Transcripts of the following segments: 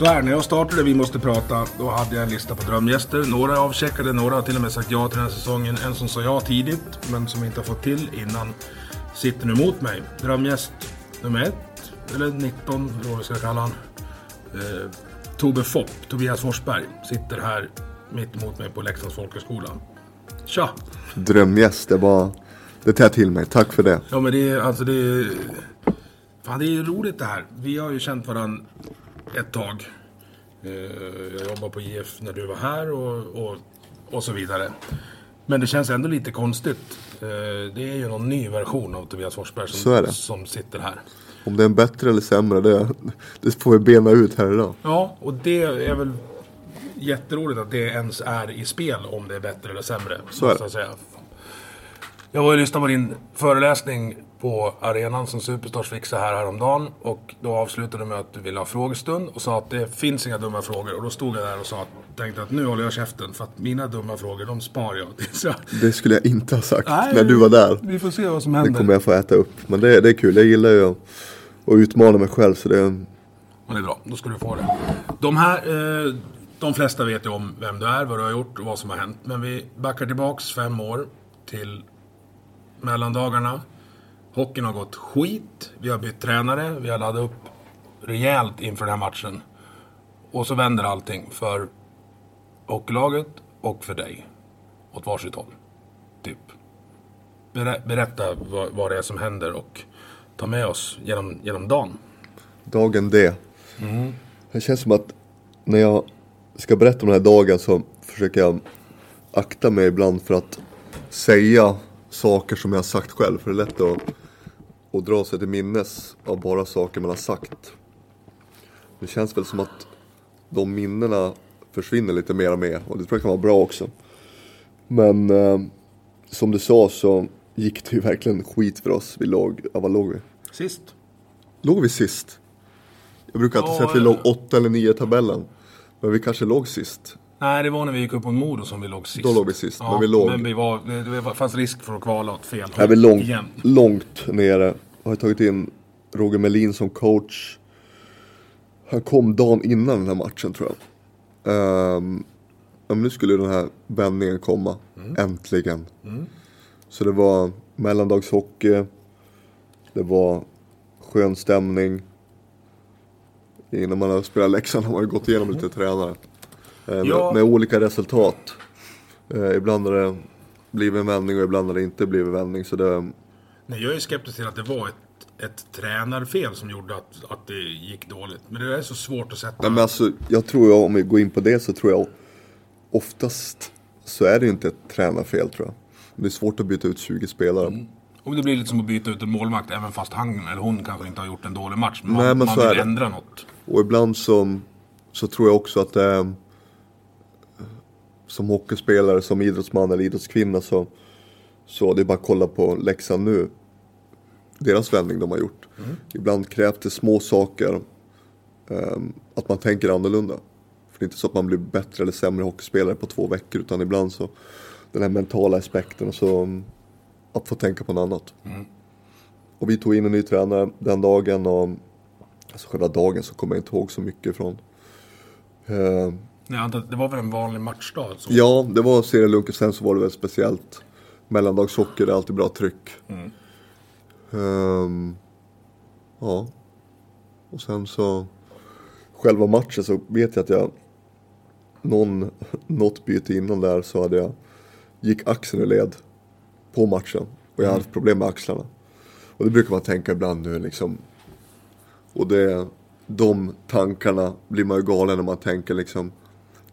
Så här. När jag startade Vi måste prata, då hade jag en lista på drömgäster. Några avcheckade, några har till och med sagt ja till den här säsongen. En som sa ja tidigt, men som inte har fått till innan, sitter nu mot mig. Drömgäst nummer ett, eller 19, eller vad vi ska kalla han. Eh, Tobbe Fopp, Tobias Forsberg, sitter här mitt emot mig på Leksands folkhögskola. Tja! Drömgäst, det var... Det tar till mig, tack för det. Ja men det är alltså det är... Fan det är roligt det här. Vi har ju känt varandra ett tag. Eh, Jag jobbade på IF när du var här och, och, och så vidare. Men det känns ändå lite konstigt. Eh, Det är ju någon ny version av Tobias Forsberg som, som sitter här. Om det är en bättre eller sämre, det, det får vi bena ut här idag. Ja, och det är väl jätteroligt att det ens är i spel om det är bättre eller sämre. Så är det. Jag var och lyssnade på din föreläsning på arenan som Superstars fixade här häromdagen. Och då avslutade du med att du ville ha frågestund och sa att det finns inga dumma frågor. Och då stod jag där och sa att, tänkte att nu håller jag käften för att mina dumma frågor de spar jag. Det skulle jag inte ha sagt Nej, när du var där. Vi får se vad som Det händer. kommer jag få äta upp. Men det, det är kul, jag gillar ju att, utmana mig själv så det... Ja, det är bra, då ska du få det. De här, eh, de flesta vet ju om vem du är, vad du har gjort och vad som har hänt. Men vi backar tillbaks fem år till mellandagarna. Hockeyn har gått skit. Vi har bytt tränare. Vi har laddat upp rejält inför den här matchen. Och så vänder allting för hockeylaget och för dig. Åt varsitt håll. Typ. Berä- Berätta vad, vad det är som händer och ta med oss genom, genom dagen. Dagen D. Det känns som att när jag ska berätta om den här dagen så försöker jag akta mig ibland för att säga saker som jag har sagt själv. För det är lätt att, att dra sig till minnes av bara saker man har sagt. Det känns väl som att de minnena försvinner lite mer och mer. Och det tror jag kan vara bra också. Men eh, som du sa så gick det ju verkligen skit för oss. Vi låg, ja, vad låg vi? Sist. Låg vi sist? Jag brukar alltid Ja, säga att vi låg åtta eller nio i tabellen. Men vi kanske låg sist. Nej, det var när vi gick upp mot Modo som vi låg sist. Då låg vi sist, men vi låg- Men vi var, det, det fanns risk för att kvala åt fel vi långt, Igen. långt nere. Jag har tagit in Roger Melin som coach. Han kom dagen innan den här matchen tror jag. Ja, men nu skulle den här vändningen komma. Äntligen. Så det var mellandagshockey. Det var skön stämning. Innan man har spelat Leksand har man ju gått igenom lite tränare. Eh, med, Ja. med olika resultat. Eh, ibland har det blivit en vändning och ibland har det inte blivit vändning. Så det, Nej, jag är skeptisk till att det var ett, ett tränarfel som gjorde att, att det gick dåligt. Men det är så svårt att sätta. Nej, men alltså, jag tror jag, om vi går in på det så tror jag oftast så är det inte ett tränarfel tror jag. Det är svårt att byta ut 20 spelare. Om det blir lite som att byta ut en målvakt, även fast han eller hon kanske inte har gjort en dålig match. Men Nej, man, men man så vill är det. ändra något. Och ibland så, så tror jag också att eh, som hockeyspelare, som idrottsman eller idrottskvinna så, så det är bara att kolla på Leksand nu. Deras vändning de har gjort. Ibland krävs det små saker. Eh, att man tänker annorlunda. För det är inte så att man blir bättre eller sämre hockeyspelare på två veckor. Utan ibland så den här mentala aspekten och så mm, att få tänka på något annat. Och vi tog in en ny tränare den dagen och Alltså själva dagen så kommer jag inte ihåg så mycket från. Eh, Det var väl en vanlig matchdag? Så. Ja, det var serielunk och sen så var det väl speciellt mellandagshockey, det är alltid bra tryck. Ehm, ja. Och sen så själva matchen så vet jag att jag någon, något byte innan där så hade jag gick axeln i led på matchen och jag hade haft problem med axlarna. Och det brukar man tänka ibland nu liksom. Och det, de tankarna blir man ju galen när man tänker liksom.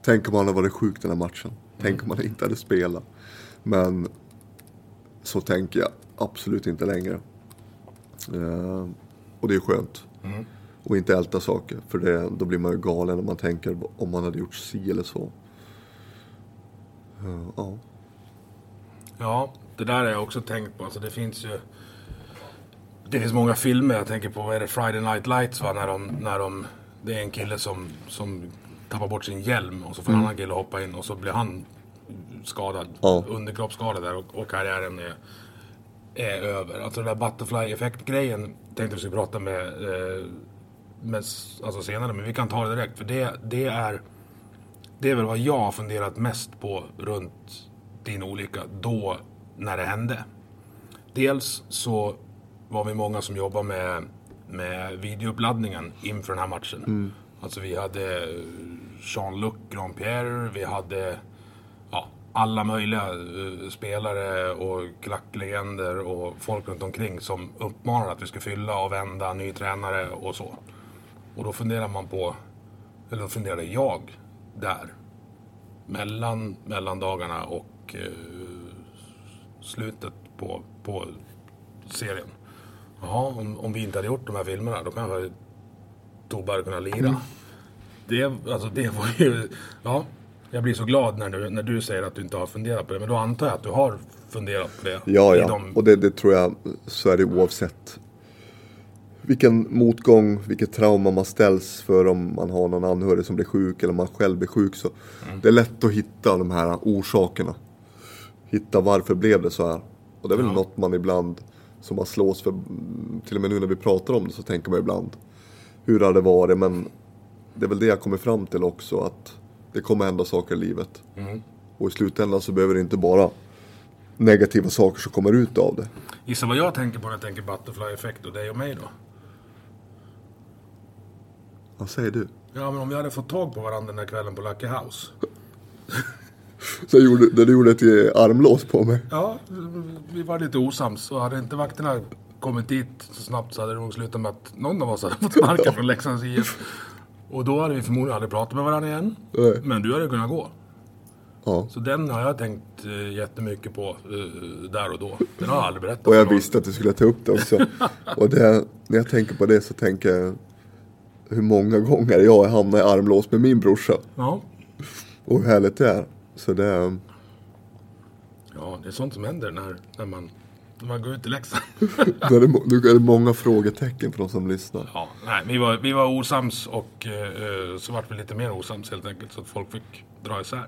Tänk om han hade varit sjuk den här matchen. Tänk om han inte hade spelat. Men så tänker jag absolut inte längre. Eh, och det är skönt. Och inte älta saker. För det, då blir man ju galen när man tänker om man hade gjort si eller så. Eh, ja. Ja, det där har jag också tänkt på. Alltså det finns ju... Det finns många filmer, jag tänker på, vad är det, Friday Night Lights va? När de, när de, det är en kille som, som tappar bort sin hjälm och så får en annan kille hoppa in och så blir han skadad, Ja. underkroppsskadad där och, och karriären är, är över. Alltså den där butterfly-effekt-grejen tänkte vi skulle prata med, eh, med alltså senare, men vi kan ta det direkt. För det, det är det är väl vad jag har funderat mest på runt din olycka då när det hände. Dels så var vi många som jobbade med, med videouppladdningen inför den här matchen. Alltså vi hade eh, Jean-Luc Grandpierre, vi hade ja, alla möjliga eh, spelare och klacklegender och folk runt omkring som uppmanade att vi skulle fylla och vända, ny tränare och så. Och då funderar man på, eller då funderade jag där. Mellan mellandagarna och eh, slutet på, på serien. Jaha, om, om vi inte hade gjort de här filmerna då kanske Tobbe hade kunnat lira. Det, alltså det var ju, ja. Jag blir så glad när du, när du säger att du inte har funderat på det. Men då antar jag att du har funderat på det. Ja, ja. de- Och det, det tror jag, så är det oavsett vilken motgång, vilket trauma man ställs för om man har någon anhörig som blir sjuk eller man själv blir sjuk. Så Det är lätt att hitta de här orsakerna. Hitta varför blev det så här. Och det är väl något man ibland, som man slås för, till och med nu när vi pratar om det så tänker man ibland hur hade det varit? Men det är väl det jag kommer fram till också att det kommer hända saker i livet. Och i slutändan så behöver det inte bara negativa saker som kommer ut av det. Gissa vad jag tänker på när jag tänker butterfly-effekt och dig och mig då? Vad säger du? Ja, men om vi hade fått tag på varandra den här kvällen på Lucky House. Så jag gjorde, när du gjorde ett eh, armlås på mig. Ja, vi var lite osams och hade inte vakterna kommit dit så snabbt så hade det nog slutat med att någon av oss hade fått sparken från Leksands IF. Och då hade vi förmodligen aldrig pratat med varandra igen. Nej. Men du hade kunnat gå. Ja. Så den har jag tänkt uh, jättemycket på eh, där och då. Den har jag aldrig berättat Och jag visste att du skulle ta upp det också. Och det, när jag tänker på det så tänker jag hur många gånger jag har hamnat i armlås med min brorsa. Ja. Och hur härligt det är. Så det ja, det är sånt som händer när, när, man, man går ut i Leksand. då är det, må- nu är det många frågetecken för de som lyssnar. Ja, nej, vi var, vi var osams och eh, eh, så vart vi lite mer osams helt enkelt. Så att folk fick dra isär.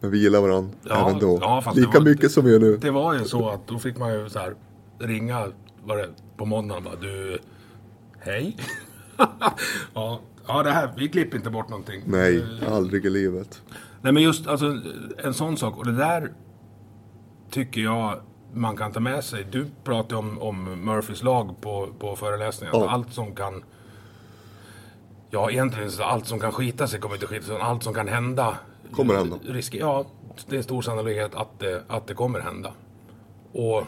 Men vi gillar varandra Ja, även då. ja, Lika var- mycket som vi gör nu. Det var ju så att då fick man ju så här ringa var det, på måndagen bara du, hej. ja, ja, det här, vi klipper inte bort någonting. Nej, aldrig i livet. Nej men just alltså en sån sak och det där tycker jag man kan ta med sig. Du pratade om, om Murphys lag på, på föreläsningen. Ja. Allt som kan Ja egentligen så allt som kan skita sig kommer inte skita sig. Allt som kan hända Kommer hända. Risk, ja, det är stor sannolikhet att det, att det kommer hända. Och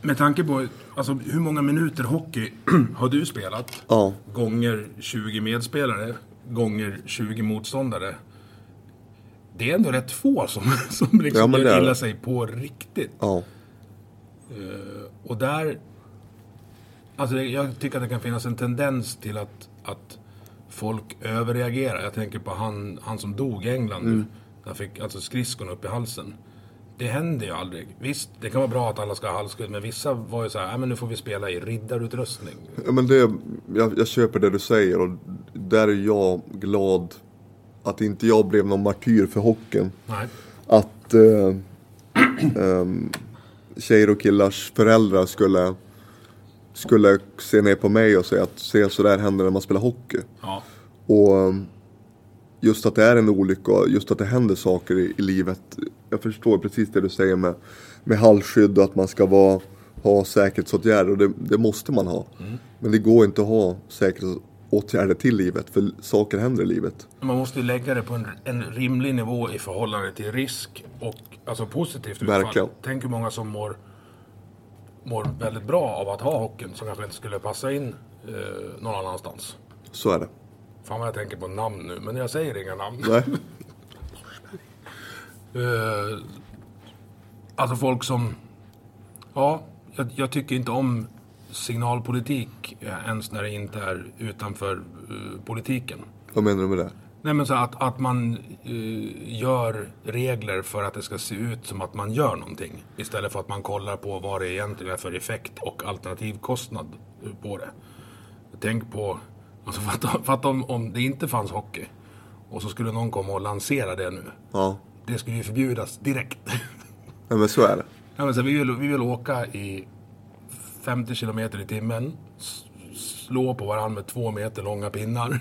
med tanke på alltså, hur många minuter hockey har du spelat? Ja. Gånger 20 medspelare, gånger 20 motståndare. Det är ändå rätt få som, som Ja, liksom det gör illa sig på riktigt. Ja. Och där... Alltså det- jag tycker att det kan finnas en tendens till att, att folk överreagerar. Jag tänker på han, han som dog i England Mm. nu. Han fick alltså skridskon upp i halsen. Det händer ju aldrig. Visst, det kan vara bra att alla ska ha halsskydd, men vissa var ju så här, "Nej, men nu får vi spela i riddarutrustning. Ja, men det, jag, jag köper det du säger och där är jag glad att inte jag blev någon martyr för hockeyn. Nej. Att eh, ehm, tjejer och killars föräldrar skulle, skulle se ner på mig och säga att se så där händer när man spelar hockey. Ja. Och um, just att det är en olycka, just att det händer saker i, i livet. Jag förstår precis det du säger med, med halsskydd och att man ska vara, ha säkerhetsåtgärder. Och det, det måste man ha. Men det går inte att ha säkerhetsåtgärder till livet, för saker händer i livet. Man måste ju lägga det på en, en rimlig nivå i förhållande till risk och alltså positivt utfall. Verkligen. Tänk hur många som mår, mår väldigt bra av att ha hockeyn som kanske inte skulle passa in eh, någon annanstans. Så är det. Fan vad jag tänker på namn nu, men jag säger inga namn. Nej. Eh, alltså folk som... Ja, jag, jag tycker inte om signalpolitik eh, ens när det inte är utanför eh, politiken. Vad menar du med det? Nej men så att, att man eh, gör regler för att det ska se ut som att man gör någonting. Istället för att man kollar på vad det egentligen är för effekt och alternativkostnad på det. Tänk på, alltså fatta, fatta om, om det inte fanns hockey. Och så skulle någon komma och lansera det nu. Ja. Det skulle ju förbjudas direkt. Nej men så är det. Ja, men så vi, vill, vi vill åka i 50 kilometer i timmen. Slå på varandra med två meter långa pinnar.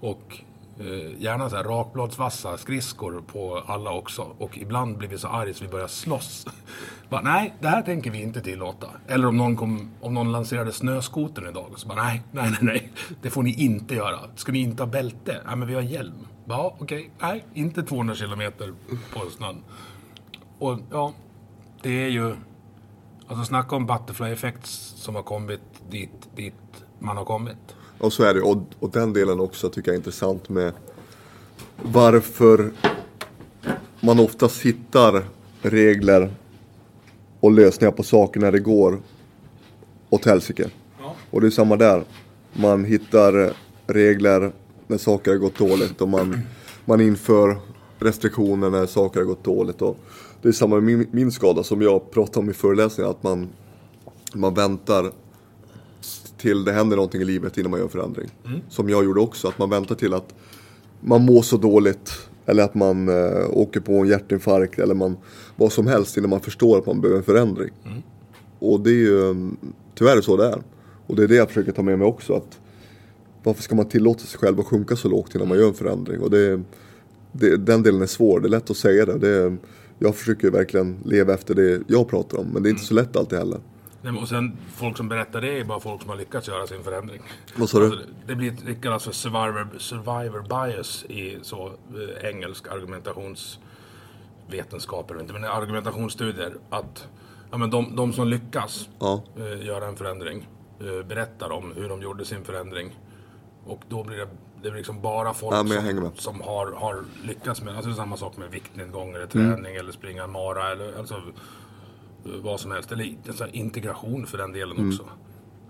Och eh, gärna så här rakbladsvassa skridskor på alla också. Och ibland blir vi så arga så vi börjar slåss. bara, nej, det här tänker vi inte tillåta. Eller om någon, kom, om någon lanserade snöskotern idag. Så bara, nej, nej, nej, nej. Det får ni inte göra. Ska ni inte ha bälte? Nej, men vi har hjälm. Ja, okej. Nej, inte 200 kilometer på snön. Och ja, det är ju... Alltså snacka om butterfly effects som har kommit dit, dit man har kommit. Och så är det. Och, och den delen också tycker jag är intressant med varför man oftast hittar regler och lösningar på saker när det går åt helsike. Ja. Och det är samma där. Man hittar regler när saker har gått dåligt och man, man inför restriktioner när saker har gått dåligt. Och det är samma med min, min skada som jag pratade om i föreläsningen. Att man, man väntar till det händer någonting i livet innan man gör en förändring. Som jag gjorde också, att man väntar till att man mår så dåligt eller att man eh, åker på en hjärtinfarkt eller man, vad som helst innan man förstår att man behöver en förändring. Och det är ju mm, tyvärr så det är. Och det är det jag försöker ta med mig också. Att varför ska man tillåta sig själv att sjunka så lågt innan man gör en förändring? Och det, det, den delen är svår, det är lätt att säga det. det jag försöker verkligen leva efter det jag pratar om, men det är inte så lätt alltid heller. Nej, Och sen folk som berättar det är bara folk som har lyckats göra sin förändring. Vad sa du? Alltså, det blir det kallas för survivor, survivor bias i så eh, engelsk argumentationsvetenskap eller inte, men argumentationsstudier. Att ja, men de, de som lyckas Ja. eh, göra en förändring eh, berättar om hur de gjorde sin förändring. Och då blir det, det blir liksom bara folk Ja, som, som har, har lyckats med, alltså det är samma sak med viktnedgång eller Mm. träning eller springa en mara eller alltså vad som helst. Eller här integration för den delen Mm. också.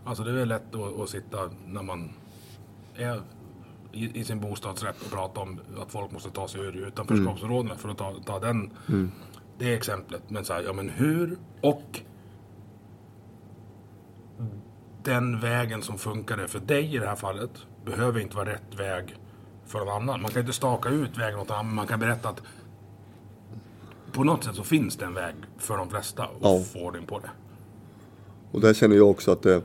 Alltså det är lätt att, att sitta när man är i, i sin bostadsrätt och prata om att folk måste ta sig ur utanförskapsområdena för att ta, ta den, det exemplet. Men så här, ja men hur och den vägen som funkade för dig i det här fallet behöver inte vara rätt väg för någon annan. Man kan inte staka ut vägen åt annan, man kan berätta att på något sätt så finns det en väg för de flesta att Ja. få ordning på det. Och där känner jag också att det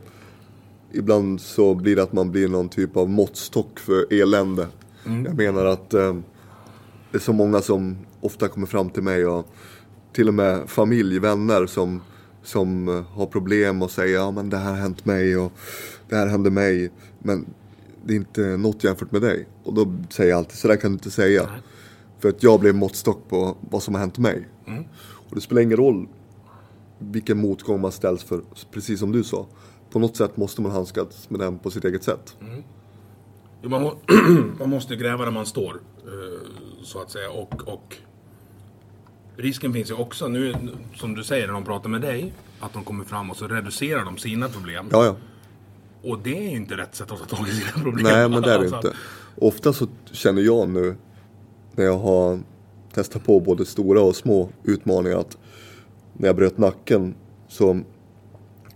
ibland så blir det att man blir någon typ av måttstock för elände. Jag menar att eh, det är så många som ofta kommer fram till mig och till och med familj, vänner som, som eh, har problem och säger ja men det här har hänt mig och det här hände mig. Men det är inte något jämfört med dig. Och då säger jag alltid så där kan du inte säga. För att jag blev måttstock på vad som har hänt mig. Och det spelar ingen roll vilken motgång man ställs för, precis som du sa. På något sätt måste man handskas med den på sitt eget sätt. Jo, Man, må, man måste gräva där man står, eh, så att säga. Och, och risken finns ju också nu, som du säger, när de pratar med dig, att de kommer fram och så reducerar de sina problem. Ja, ja. Och det är inte rätt sätt att ta tag i sina problem. Nej, men det är det Alltså, inte. Ofta så känner jag nu när jag har testat på både stora och små utmaningar att när jag bröt nacken så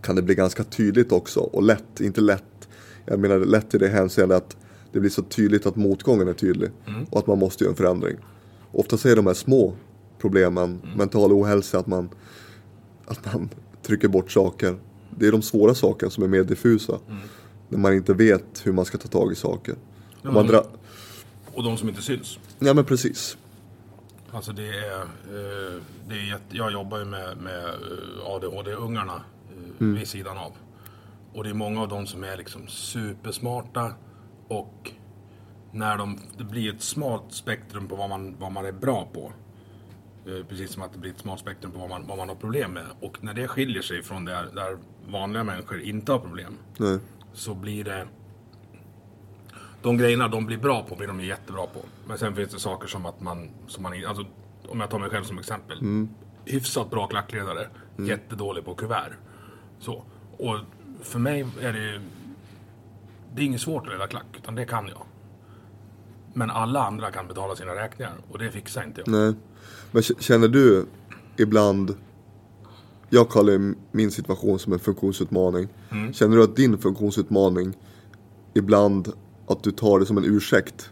kan det bli ganska tydligt också och lätt, inte lätt. Jag menar lätt i det hänseendet att det blir så tydligt att motgången är tydlig och att man måste göra en förändring. Ofta så är de här små problemen, mental ohälsa, att man, att man trycker bort saker. Det är de svåra sakerna som är mer diffusa. När man inte vet hur man ska ta tag i saker. Om man dra... Och de som inte syns. Ja men precis. Alltså det är, eh, det är jätte, jag jobbar ju med, med eh, ADHD-ungarna eh, Mm. vid sidan av. Och det är många av dem som är liksom supersmarta och när de, det blir ett smalt spektrum på vad man, vad man är bra på. Eh, Precis som att det blir ett smalt spektrum på vad man, vad man har problem med. Och när det skiljer sig från där, där vanliga människor inte har problem Nej. så blir det... De grejerna de blir bra på blir de jättebra på. Men sen finns det saker som att man... Som man alltså, om jag tar mig själv som exempel. Hyfsat bra klackledare. Jättedålig på kuvert. Så. Och för mig är det ju... Det är inget svårt att leda klack, utan det kan jag. Men alla andra kan betala sina räkningar och det fixar inte jag. Nej. Men känner du ibland, jag kallar min situation som en funktionsutmaning. Känner du att din funktionsutmaning ibland att du tar det som en ursäkt?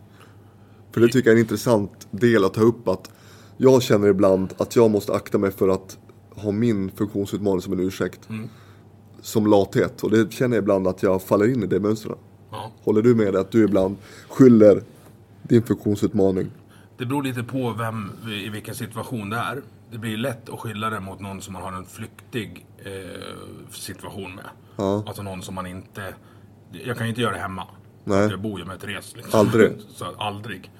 För det tycker jag är en intressant del att ta upp att jag känner ibland att jag måste akta mig för att ha min funktionsutmaning som en ursäkt. Som lathet och det känner jag ibland att jag faller in i det mönstret. Ja. Håller du med dig att du ibland skyller din funktionsutmaning? Det beror lite på vem, i vilken situation det är. Det blir lätt att skylla det mot någon som man har en flyktig eh, situation med. Ja. Alltså någon som man inte... Jag kan ju inte göra det hemma. Nej. Jag bor ju med Therese. Liksom. Aldrig. Så, aldrig.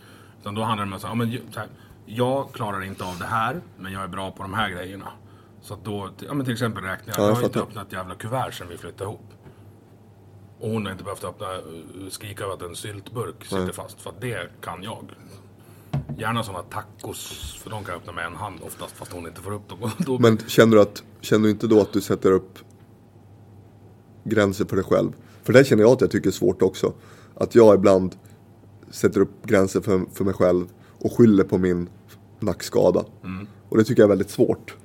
Utan då handlar det om att säga, ja, men, ju- så här, jag klarar inte av det här, men jag är bra på de här grejerna. Så att då, ja, men till exempel räkningar. Ja, jag jag har inte öppnat jävla kuvert sedan vi flyttade ihop. Och hon har inte behövt öppna, eh, skrika över att en syltburk sitter fast. För att det kan jag. Gärna sådana tacos, för de kan jag öppna med en hand oftast fast hon inte får upp dem. Då, Men känner du, att, känner du inte då att du sätter upp gränser för dig själv? För det känner jag att jag tycker är svårt också. Att jag ibland sätter upp gränser för, för mig själv och skyller på min nackskada. Mm. Och det tycker jag är väldigt svårt.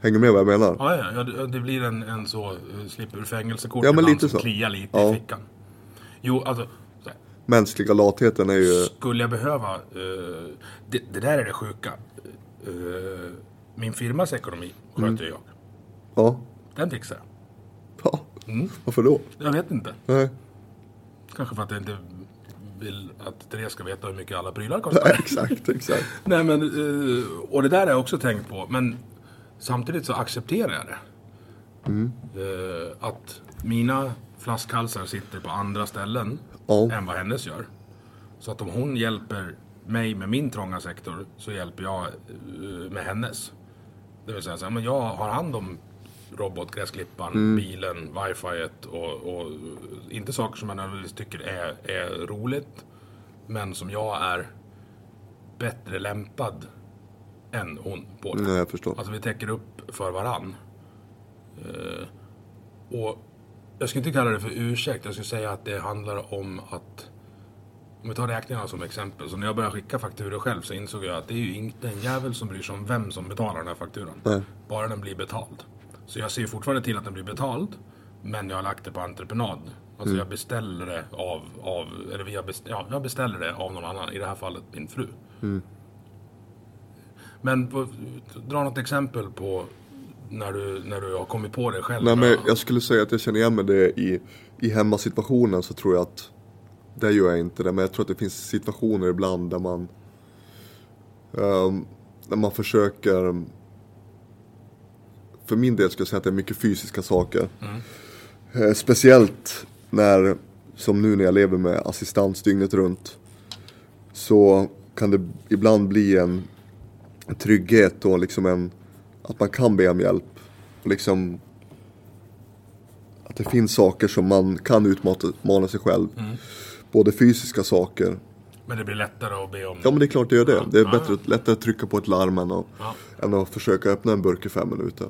Hänger du med vad jag menar? ja, ja, det- blir en, en så, uh, slipper ur fängelsekort Ja, men lite som så. kliar lite Ja. i fickan. Jo, alltså. Mänskliga latheten är ju... Skulle jag behöva... eh, det, det där är det sjuka. Eh, min firmas ekonomi sköter Mm. jag. Ja. Den fixar jag. ja. Mm. Varför då? Jag vet inte. Nej. Kanske för att jag inte vill att Therese ska veta hur mycket alla prylar Nej, kostar. exakt, exakt. Nej men, eh, och det där har jag också tänkt på. Men samtidigt så accepterar jag det. Eh, att mina flaskhalsar sitter på andra ställen Ja. än vad hennes gör. Så att om hon hjälper mig med min trånga sektor så hjälper jag eh, med hennes. Det vill säga, så här, men jag har hand om robotgräsklipparen, bilen, wifi och, och inte saker som jag nödvändigtvis tycker är, är roligt. Men som jag är bättre lämpad än hon på det. Nej, jag förstår. Alltså vi täcker upp för varann. Eh, och jag skulle inte kalla det för ursäkt. Jag skulle säga att det handlar om att om vi tar räkningarna som exempel. Så när jag började skicka fakturor själv så insåg jag att det är ju inte en jävel som bryr sig om vem som betalar den här fakturan. Nej. Bara den blir betald. Så jag ser fortfarande till att den blir betald. Men jag har lagt det på entreprenad. Alltså jag beställer det av, av eller via best, ja, jag beställer det av någon annan. I det här fallet min fru. Men på, dra något exempel på när du, när du har kommit på det själv. Nej, men jag skulle säga att jag känner igen mig det i, i hemmasituationen så tror jag att det gör jag inte det. Men jag tror att det finns situationer ibland där man ehm, där man försöker för min del skulle jag säga att det är mycket fysiska saker. Eh, speciellt när, som nu när jag lever med assistans dygnet runt. Så kan det ibland bli en trygghet och liksom en, att man kan be om hjälp. Och liksom att det finns saker som man kan utmana sig själv. Både fysiska saker. Men det blir lättare att be om... Ja men det är klart det gör det. Det är Ja, bättre, lättare att trycka på ett larm än att, Ja. än att försöka öppna en burk i fem minuter.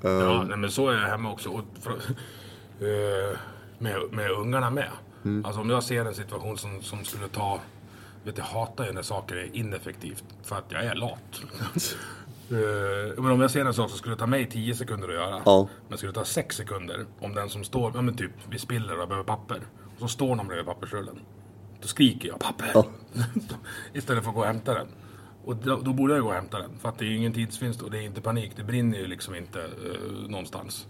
Ja, nej, men så är jag hemma också. Och för, eh, med, med ungarna med. Alltså om jag ser en situation som, som skulle ta... Vet, jag hatar ju när saker är ineffektivt. För att jag är lat. Eh, men om jag ser en sak som skulle ta mig 10 sekunder att göra. Ja. Men skulle ta 6 sekunder om den som står, ja men typ, vi spiller och behöver papper. Och så står någon bredvid pappersrullen. Då skriker jag papper. Ja. Istället för att gå och hämta den. Och då, då borde jag gå och hämta den. För att det är ju ingen tidsvinst och det är inte panik. Det brinner ju liksom inte eh, någonstans.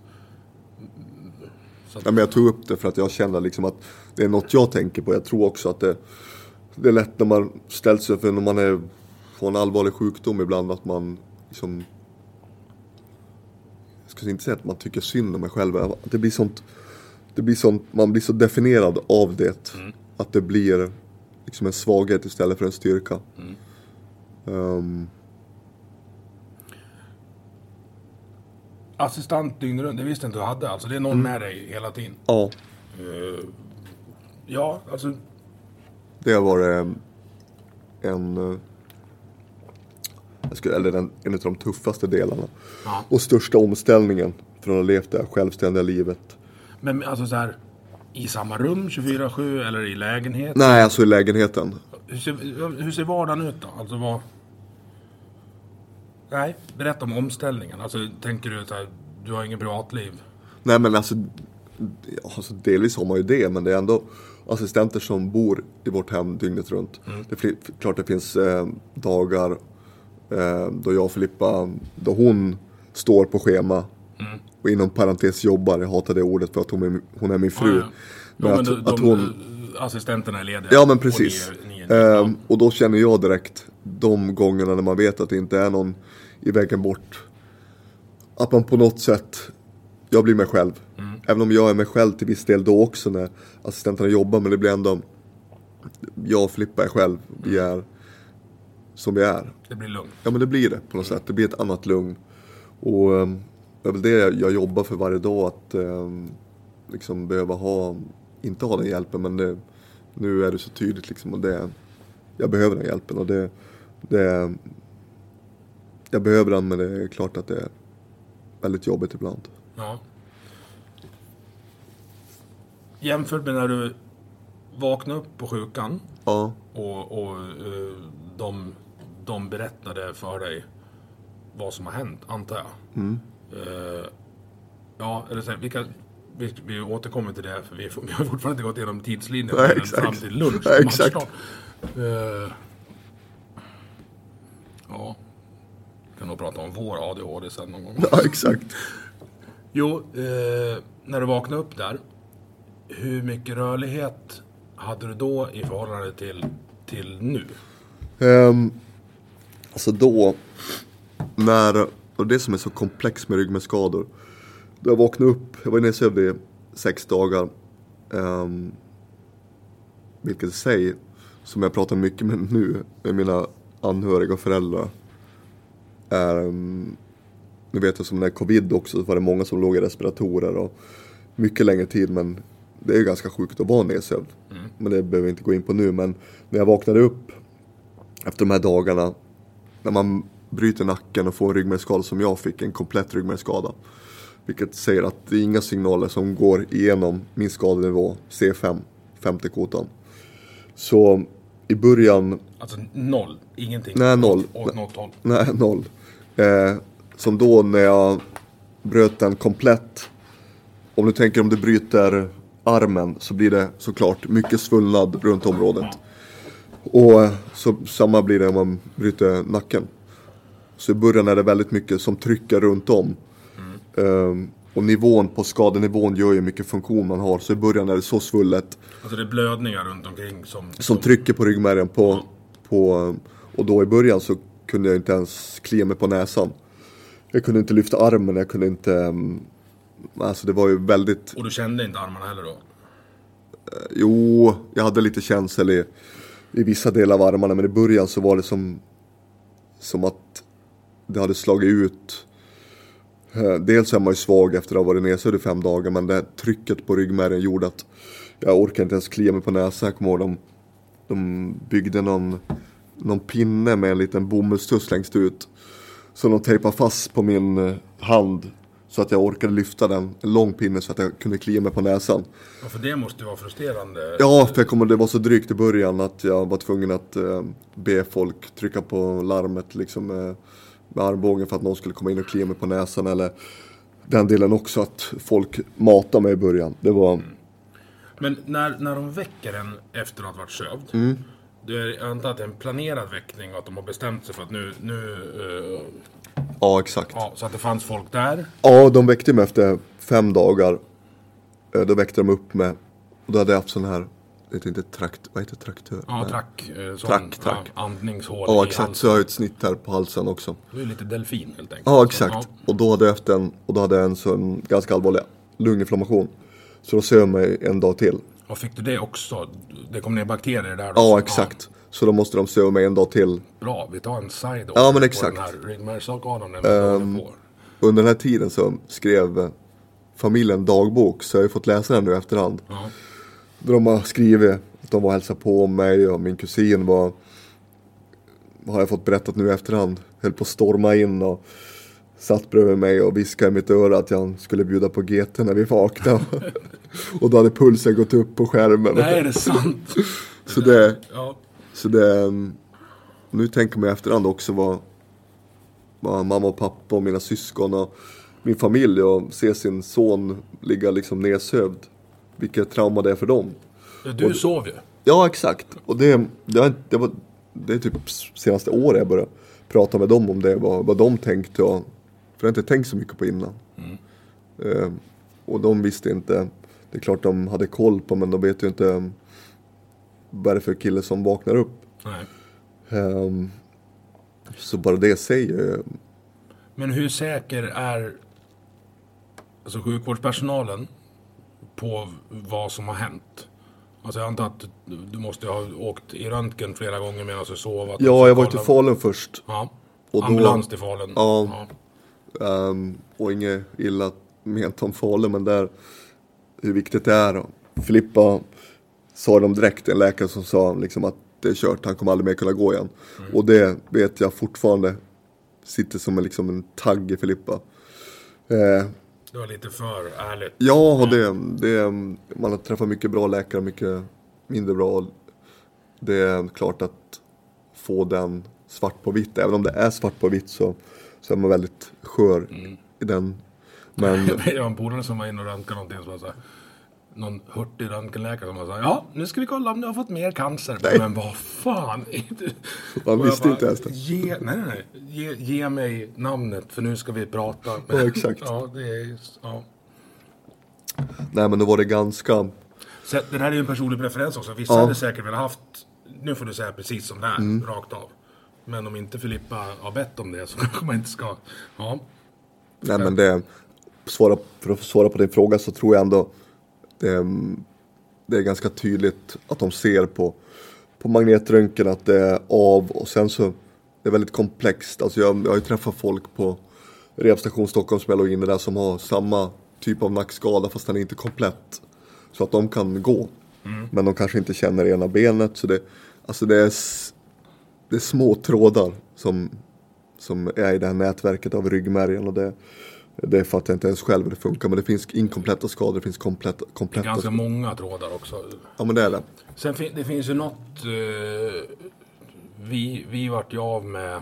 Att, Ja, men jag tog upp det för att jag känner liksom att det är något jag tänker på. Jag tror också att det, det är lätt när man ställs sig för när man är, får en allvarlig sjukdom ibland att man liksom Jag ska inte säga att man tycker synd om sig själv. Det blir sånt, det blir sånt man blir så definierad av det. Att det blir liksom en svaghet istället för en styrka. Ehm, assistent dygnet runt, det visste inte du hade. Alltså det är någon med dig hela tiden. ja, Eh, ja, alltså det har varit en, eh, skulle, eller en, en av de tuffaste delarna. Ja. Och största omställningen från att ha levt det här självständiga livet. Men alltså så här, i samma rum 24-7 eller i lägenhet? Nej, alltså i lägenheten. Hur ser, hur ser vardagen ut då? Alltså vad... Nej, berätta om omställningen. Alltså tänker du så här, du har ingen privatliv? Nej men alltså, alltså delvis har man ju det men det är ändå assistenter som bor i vårt hem dygnet runt. Det är klart det finns eh, dagar då jag och Filippa, då hon står på schema och inom parentes jobbar, jag hatar det ordet för att hon är, hon är min fru. Ja. Men Ja, att, men de, att hon, Assistenterna är lediga. Ja men och precis. ni är- ni är- Ehm, och då känner jag direkt de gångerna när man vet att det inte är någon i vägen bort. Att man på något sätt, jag blir mig själv. Även om jag är mig själv till viss del då också när assistenterna jobbar. Men det blir ändå, jag och Filippa är själv. Vi är som vi är. Det blir lugnt. Ja men det blir det på något sätt. Det blir ett annat lugn. Och um, det är väl det jag jobbar för varje dag. Att um, liksom behöva ha, inte ha den hjälpen men det, nu är det så tydligt liksom. Och det, jag behöver den hjälpen och det, det jag behöver den men det är klart att det är väldigt jobbigt ibland. Ja. Jämfört med när du vaknade upp på sjukan Ja, och, och eh, de, de berättade för dig vad som har hänt, antar jag. Mm. Eh, ja, eller så, här, vi, kan, vi, vi återkommer till det, för vi, vi har fortfarande inte gått igenom tidslinjen Nej, exakt. fram till lunch. Nej, exakt. Eh, ja, vi kan nog prata om vår ADHD sen någon gång. ja exakt. Jo, eh, när du vaknade upp där. Hur mycket rörlighet hade du då i förhållande till, till nu? Um, alltså då, när, och det som är så komplext med ryggmärgsskador. Då jag vaknade upp, jag var nedsövd i sex dagar. Um, vilket i sig, som jag pratar mycket med nu, med mina anhöriga och föräldrar. Är, um, nu vet jag som när covid också, så var det många som låg i respiratorer och mycket längre tid men det är ju ganska sjukt att vara nedsövd. Men det behöver vi inte gå in på nu men när jag vaknade upp efter de här dagarna man bryter nacken och får en ryggmärgsskada som jag fick, en komplett ryggmärgsskada. Vilket säger att det är inga signaler som går igenom min skadenivå C5, femte kotan. Så i början, Alltså noll, ingenting. Nej, noll. Åt något håll. nej noll. Eh, som då när jag bröt den komplett. Om du tänker om du bryter armen så blir det såklart mycket svullnad runt området. Och eh, så, samma blir det om man bryter nacken. Så i början är det väldigt mycket som trycker runt om. Ehm, och nivån på skadenivån gör ju mycket funktion man har. Så i början är det så svullet. Alltså det är blödningar runt omkring som... Som trycker på ryggmärgen på, på... Och då i början så kunde jag inte ens klia mig på näsan. Jag kunde inte lyfta armen, jag kunde inte... ehm, Alltså det var ju väldigt... Och du kände inte armarna heller då? Jo, jag hade lite känsel i, i vissa delar av armarna men i början så var det som, som att det hade slagit ut. Eh, dels är man ju svag efter att ha varit nedsövd i fem dagar men det här trycket på ryggmärgen gjorde att jag orkade inte ens klia mig på näsan. Jag kommer ihåg de, de byggde någon, någon pinne med en liten bomullstuss längst ut. Som de tejpade fast på min eh, hand så att jag orkade lyfta den, en lång pinne så att jag kunde klia mig på näsan. Ja, för det måste ju vara frustrerande. Ja, för jag kommer, det var så drygt i början att jag var tvungen att eh, be folk trycka på larmet liksom, eh, med armbågen för att någon skulle komma in och klia mig på näsan. Eller den delen också att folk matade mig i början. Det var, Men när, när de väcker en efter att ha varit sövd. Mm. Det är, jag antar att det är en planerad väckning och att de har bestämt sig för att nu... nu eh, ja exakt. ja, så att det fanns folk där. Ja, de väckte mig efter fem dagar. Eh, Då väckte de upp mig. Och då hade jag haft sån här, jag vet inte, trakt, vad heter traktör? Ja, Nej. track. eh, Sån, Track, track. Ja, andningshål Ja exakt, halsen. så jag har ett snitt här på halsen också. Du är lite delfin helt enkelt. Ja Så, exakt. Och då hade jag haft en, och då hade jag en sån ganska allvarlig lunginflammation. Så då sög jag mig en dag till. Och fick du det också? Det kom ner bakterier där då? Ja exakt. Så då måste de söva mig en dag till. Bra, vi tar en side Ja, men exakt. den här ryggmärgsarkadan eller vad Ehm. Under den här tiden så skrev familjen dagbok. Så jag har ju fått läsa den nu i efterhand. Ja. Där de har skrivit att de var hälsade på mig och min kusin var har jag fått berättat nu i efterhand. Höll på att storma in och satt bredvid mig och viskade i mitt öra att jag skulle bjuda på GT när vi vaknade. och då hade pulsen gått upp på skärmen. Nej, är det sant? så det, Ja. så det, mm, nu tänker man i efterhand också vad, vad mamma och pappa och mina syskon och min familj och se sin son ligga liksom nedsövd. Vilket trauma det är för dem. Du sov ju. Ja exakt. Och det, det, det, var, det är typ senaste året jag började prata med dem om det. Vad, vad de tänkte. Och, för jag har inte tänkt så mycket på innan. Eh, och de visste inte. Det är klart de hade koll på men de vet ju inte vad det är för kille som vaknar upp. Ehm, så bara det säger Men hur säker är alltså sjukvårdspersonalen på vad som har hänt? Alltså jag antar att du, måste ha åkt i röntgen flera gånger medan du sov. Ja, jag var till Falun först. Ja. Och då- Ambulans till Falun. Ja. Ehm, och inget illa ment om Falun men där hur viktigt det är. Och Filippa sa de direkt, en läkare som sa liksom att det är kört, han kommer aldrig mer kunna gå igen. Och det vet jag fortfarande sitter som en, liksom en tagg i Filippa. Eh, Det var lite för ärligt. ja, och det, det, man har träffat mycket bra läkare, mycket mindre bra. Det är klart att få den svart på vitt, även om det är svart på vitt så, så är man väldigt skör i den. Men Jag har en polare som var inne och röntgade någonting som var så här, någon hurtig röntgenläkare som var såhär, ja nu ska vi kolla om du har fått mer cancer. Nej. Men vad fan. Man visste bara, inte ens det. Ge, nej, nej. Ge, ge mig namnet för nu ska vi prata. Ja, exakt. ja, det är, just- ja. nej men då var det ganska, Så det här är ju en personlig preferens också. Vissa Ja. hade säkert velat haft, nu får du säga precis som det är, Mm. rakt av. Men om inte Filippa har bett om det så kanske man inte ska. Ja, nej men det, svara, för att svara på din fråga så tror jag ändå det, det är ganska tydligt att de ser på, på magnetröntgen att det är av och sen så det är väldigt komplext. Alltså jag, jag har ju träffat folk på Rehabilitation Stockholm som jag låg inne där som har samma typ av nackskada fast den är inte komplett. Så att de kan gå. Men de kanske inte känner ena benet. Så det, alltså det, är, det är små trådar som, som är i det här nätverket av ryggmärgen. Och det, det fattar jag inte ens själv hur det funkar. Men det finns inkompletta skador, det finns kompletta, kompletta ganska många trådar också. Ja men det är det. Sen fin- det finns ju något... Eh, vi, vi vart ju av med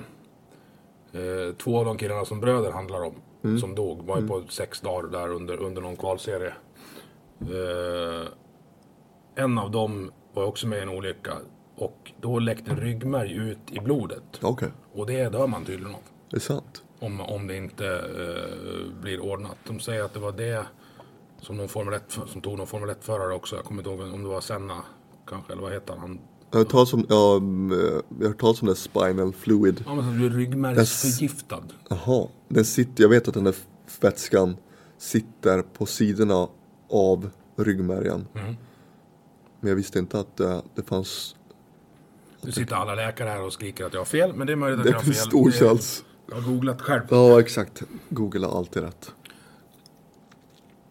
eh, två av de killarna som Bröder handlar om. Som dog. Var ju på sex dagar där under, under någon kvalserie. Eh, en av dem var också med i en olycka. Och då läckte ryggmärg ut i blodet. Okej, Och det dör man tydligen av. det är sant. Om, om det inte eh, blir ordnat. De säger att det var det som, någon Formel 1, som tog någon Formel 1-förare också. Jag kommer inte ihåg om det var Senna kanske, eller vad heter han? Jag har hört talas om, ja, mm, jag har talas om det spinal fluid. Ja, men så blir ryggmärgsförgiftad. Jaha, den sitter, jag vet att den där vätskan sitter på sidorna av ryggmärgen. Men jag visste inte att det, det fanns, Nu sitter alla läkare här och skriker att jag har fel, men det är möjligt att det jag har fel. finns stor Det- chans. Jag har googlat själv. Ja exakt, Google har alltid rätt.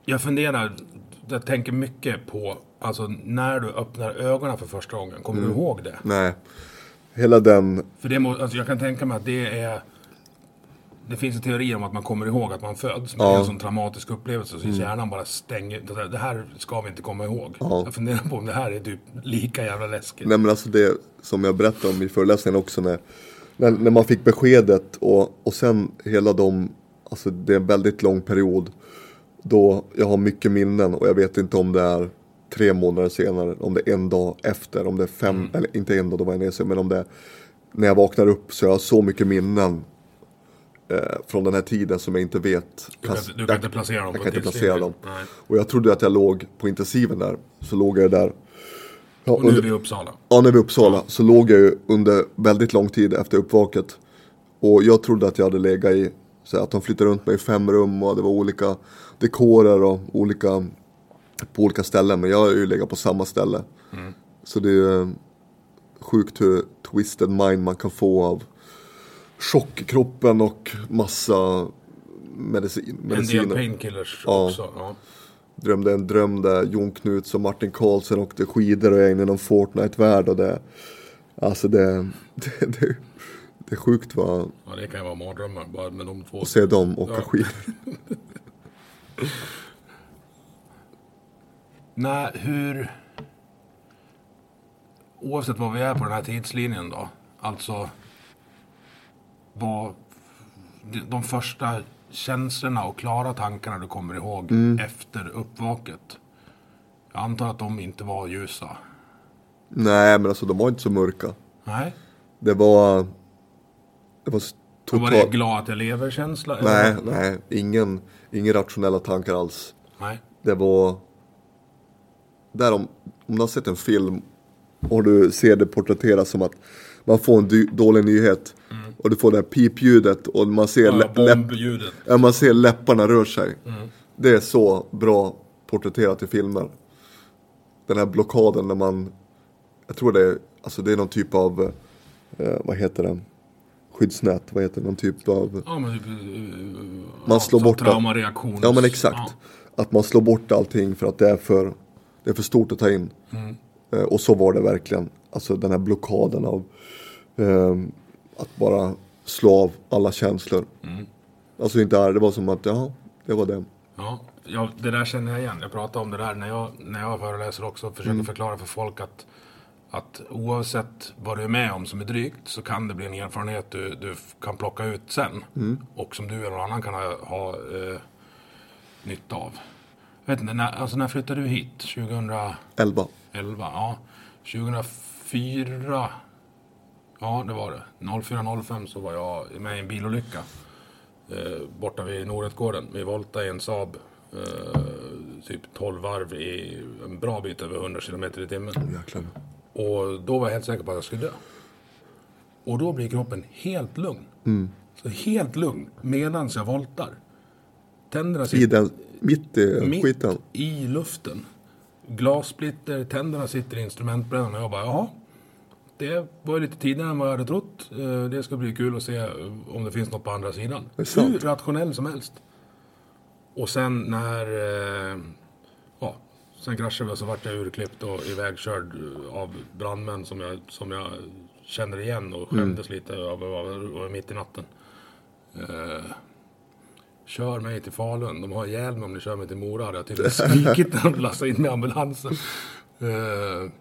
Jag funderar, jag tänker mycket på, alltså när du öppnar ögonen för första gången, kommer Mm. du ihåg det? Nej, hela den, För det må, alltså jag kan tänka mig att det är det finns en teori om att man kommer ihåg att man föds. Men det är en sån traumatisk upplevelse så hjärnan bara stänger. Det här- Det här ska vi inte komma ihåg. Ja. Jag funderar på om det här är typ lika jävla läskigt. nej men alltså det som jag berättade om i föreläsningen också när, när, när man fick beskedet och, och sen hela de, alltså det är en väldigt lång period. Då jag har mycket minnen och jag vet inte om det är tre månader senare, om det är en dag efter, om det är fem, eller inte en dag, då var jag nere, men om det är när jag vaknar upp så jag har så mycket minnen eh, från den här tiden som jag inte vet. Du kan, du kan inte placera dem jag kan inte placera dem. Nej. Och jag trodde att jag låg på intensiven där. Så låg jag där. Ja, Och nu är vi i Uppsala. ja, när vi var i Uppsala så låg jag ju under väldigt lång tid efter uppvaket. Och jag trodde att jag hade legat i, så att de flyttade runt mig i fem rum och det var olika dekorer och olika, på olika ställen. Men jag har ju legat på samma ställe. Så det är ju sjukt hur twisted mind man kan få av chock i kroppen och massa medicin, En del mediciner. painkillers Ja. också. Ja. Drömde en dröm där Jon Knuts och Martin Karlsson åkte skidor och jag är inne i någon Fortnite-värld och det Alltså det, det, det, det är sjukt vad, ja, det kan ju vara mardrömmar bara med de två. att se dem åka Ja. skidor. Nej, hur... Oavsett var vi är på den här tidslinjen då. Alltså... Vad... De första känslorna och klara tankarna du kommer ihåg efter uppvaket. Jag antar att de inte var ljusa. Nej men alltså de var inte så mörka. Nej. Det var Det var Och var totalt det glad att jag lever-känsla? Nej, nej, ingen, inga rationella tankar alls. Nej. Det var... Där om, om du har sett en film och du ser det porträtteras som att man får en dålig nyhet och du får det här pipljudet och man ser, Ja, läpp, ja, man ser läpparna rör sig. Det är så bra porträtterat i filmer. Den här blockaden när man, jag tror det är, alltså det är någon typ av, eh, vad heter det? Skyddsnät, vad heter det? Någon typ av Ja, men typ... man slår bort. Traumareaktion. Ja men exakt. Att man slår bort allting för att det är för, det är för stort att ta in. Eh, och så var det verkligen. Alltså den här blockaden av ehm, att bara slå av alla känslor. Alltså inte arg, det var som att ja, det var det. Ja, ja, det där känner jag igen. Jag pratar om det där när jag, när jag föreläser också. och Försöker förklara för folk att, att oavsett vad du är med om som är drygt så kan det bli en erfarenhet du, du kan plocka ut sen. Och som du eller någon annan kan ha, ha eh, nytta av. Jag vet inte, när, alltså när flyttade du hit? 2011? 11. Ja. 2004? Ja, det var det. 04-05 så var jag med i en bilolycka. Eh, borta vid Noretgården. Vi voltade i en Saab. Eh, typ 12 varv i en bra bit över 100 km i timmen. Jäklar. Och då var jag helt säker på att jag skulle dö. Och då blir kroppen helt lugn. Så helt lugn medan jag voltar. Tänderna I sitter den, mitt i mitt skiten. i luften. Glassplitter, tänderna sitter i instrumentbrädan och jag bara jaha. Det var lite tidigare än vad jag hade trott. Eh, Det ska bli kul att se eh, om det finns något på andra sidan. Hur rationell som helst. Och sen när... eh, Ja, sen kraschade vi och så vart jag urklippt och ivägkörd av brandmän som jag, som jag känner igen och skämdes lite över över- över mitt i natten. Eh, Kör mig till Falun. De har ihjäl mig om ni kör mig till Mora. Hade jag tydligen skrikit när de lastade in i ambulansen. Eh,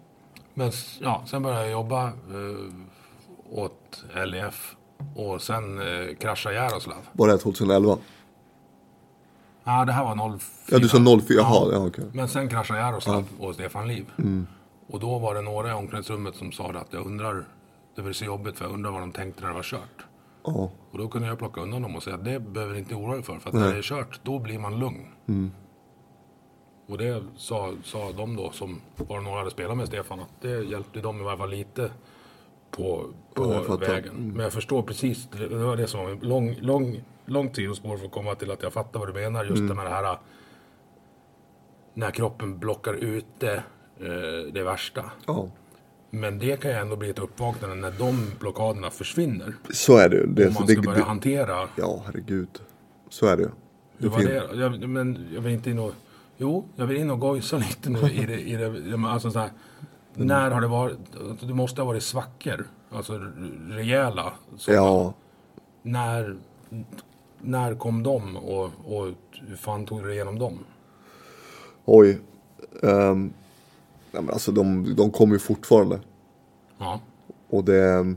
men ja, sen började jag jobba eh, åt LEF. Och sen eh, kraschade Jaroslav. Var det här 2011? Ja, det här var 04. Ja du sa 04, jaha, ja, okej. Men sen kraschade Jaroslav och Stefan Liv. Och då var det några i omklädningsrummet som sa att jag undrar, det var så jobbigt för jag undrar vad de tänkte när det var kört. Ja. Och då kunde jag plocka undan dem och säga att det behöver ni inte oroa er för. För att när det är kört, då blir man lugn. Och det sa, sa de då, som var det några hade spelat med Stefan, att det hjälpte dem i varje fall lite på, på vägen. Men jag förstår precis, det det var det som var lång, lång, lång sidospår för att komma till att jag fattar vad du menar. Just det med det här när kroppen blockar ute eh, det värsta. ja. Men det kan ju ändå bli ett uppvaknande när de blockaderna försvinner. Så är det ju. Det, Om man det, ska börja det, hantera Ja, herregud. Så är det ju. Hur var det? Jag, men jag vill inte in och... Jo, jag vill in och gojsa lite nu i det. I det alltså så här, När har det varit... Det måste ha varit svackor. Alltså rejäla. Så Ja, När, när kom de och, och hur fan tog du igenom dem? oj. Um, nej, men alltså de, de kommer ju fortfarande. Ja. Och det,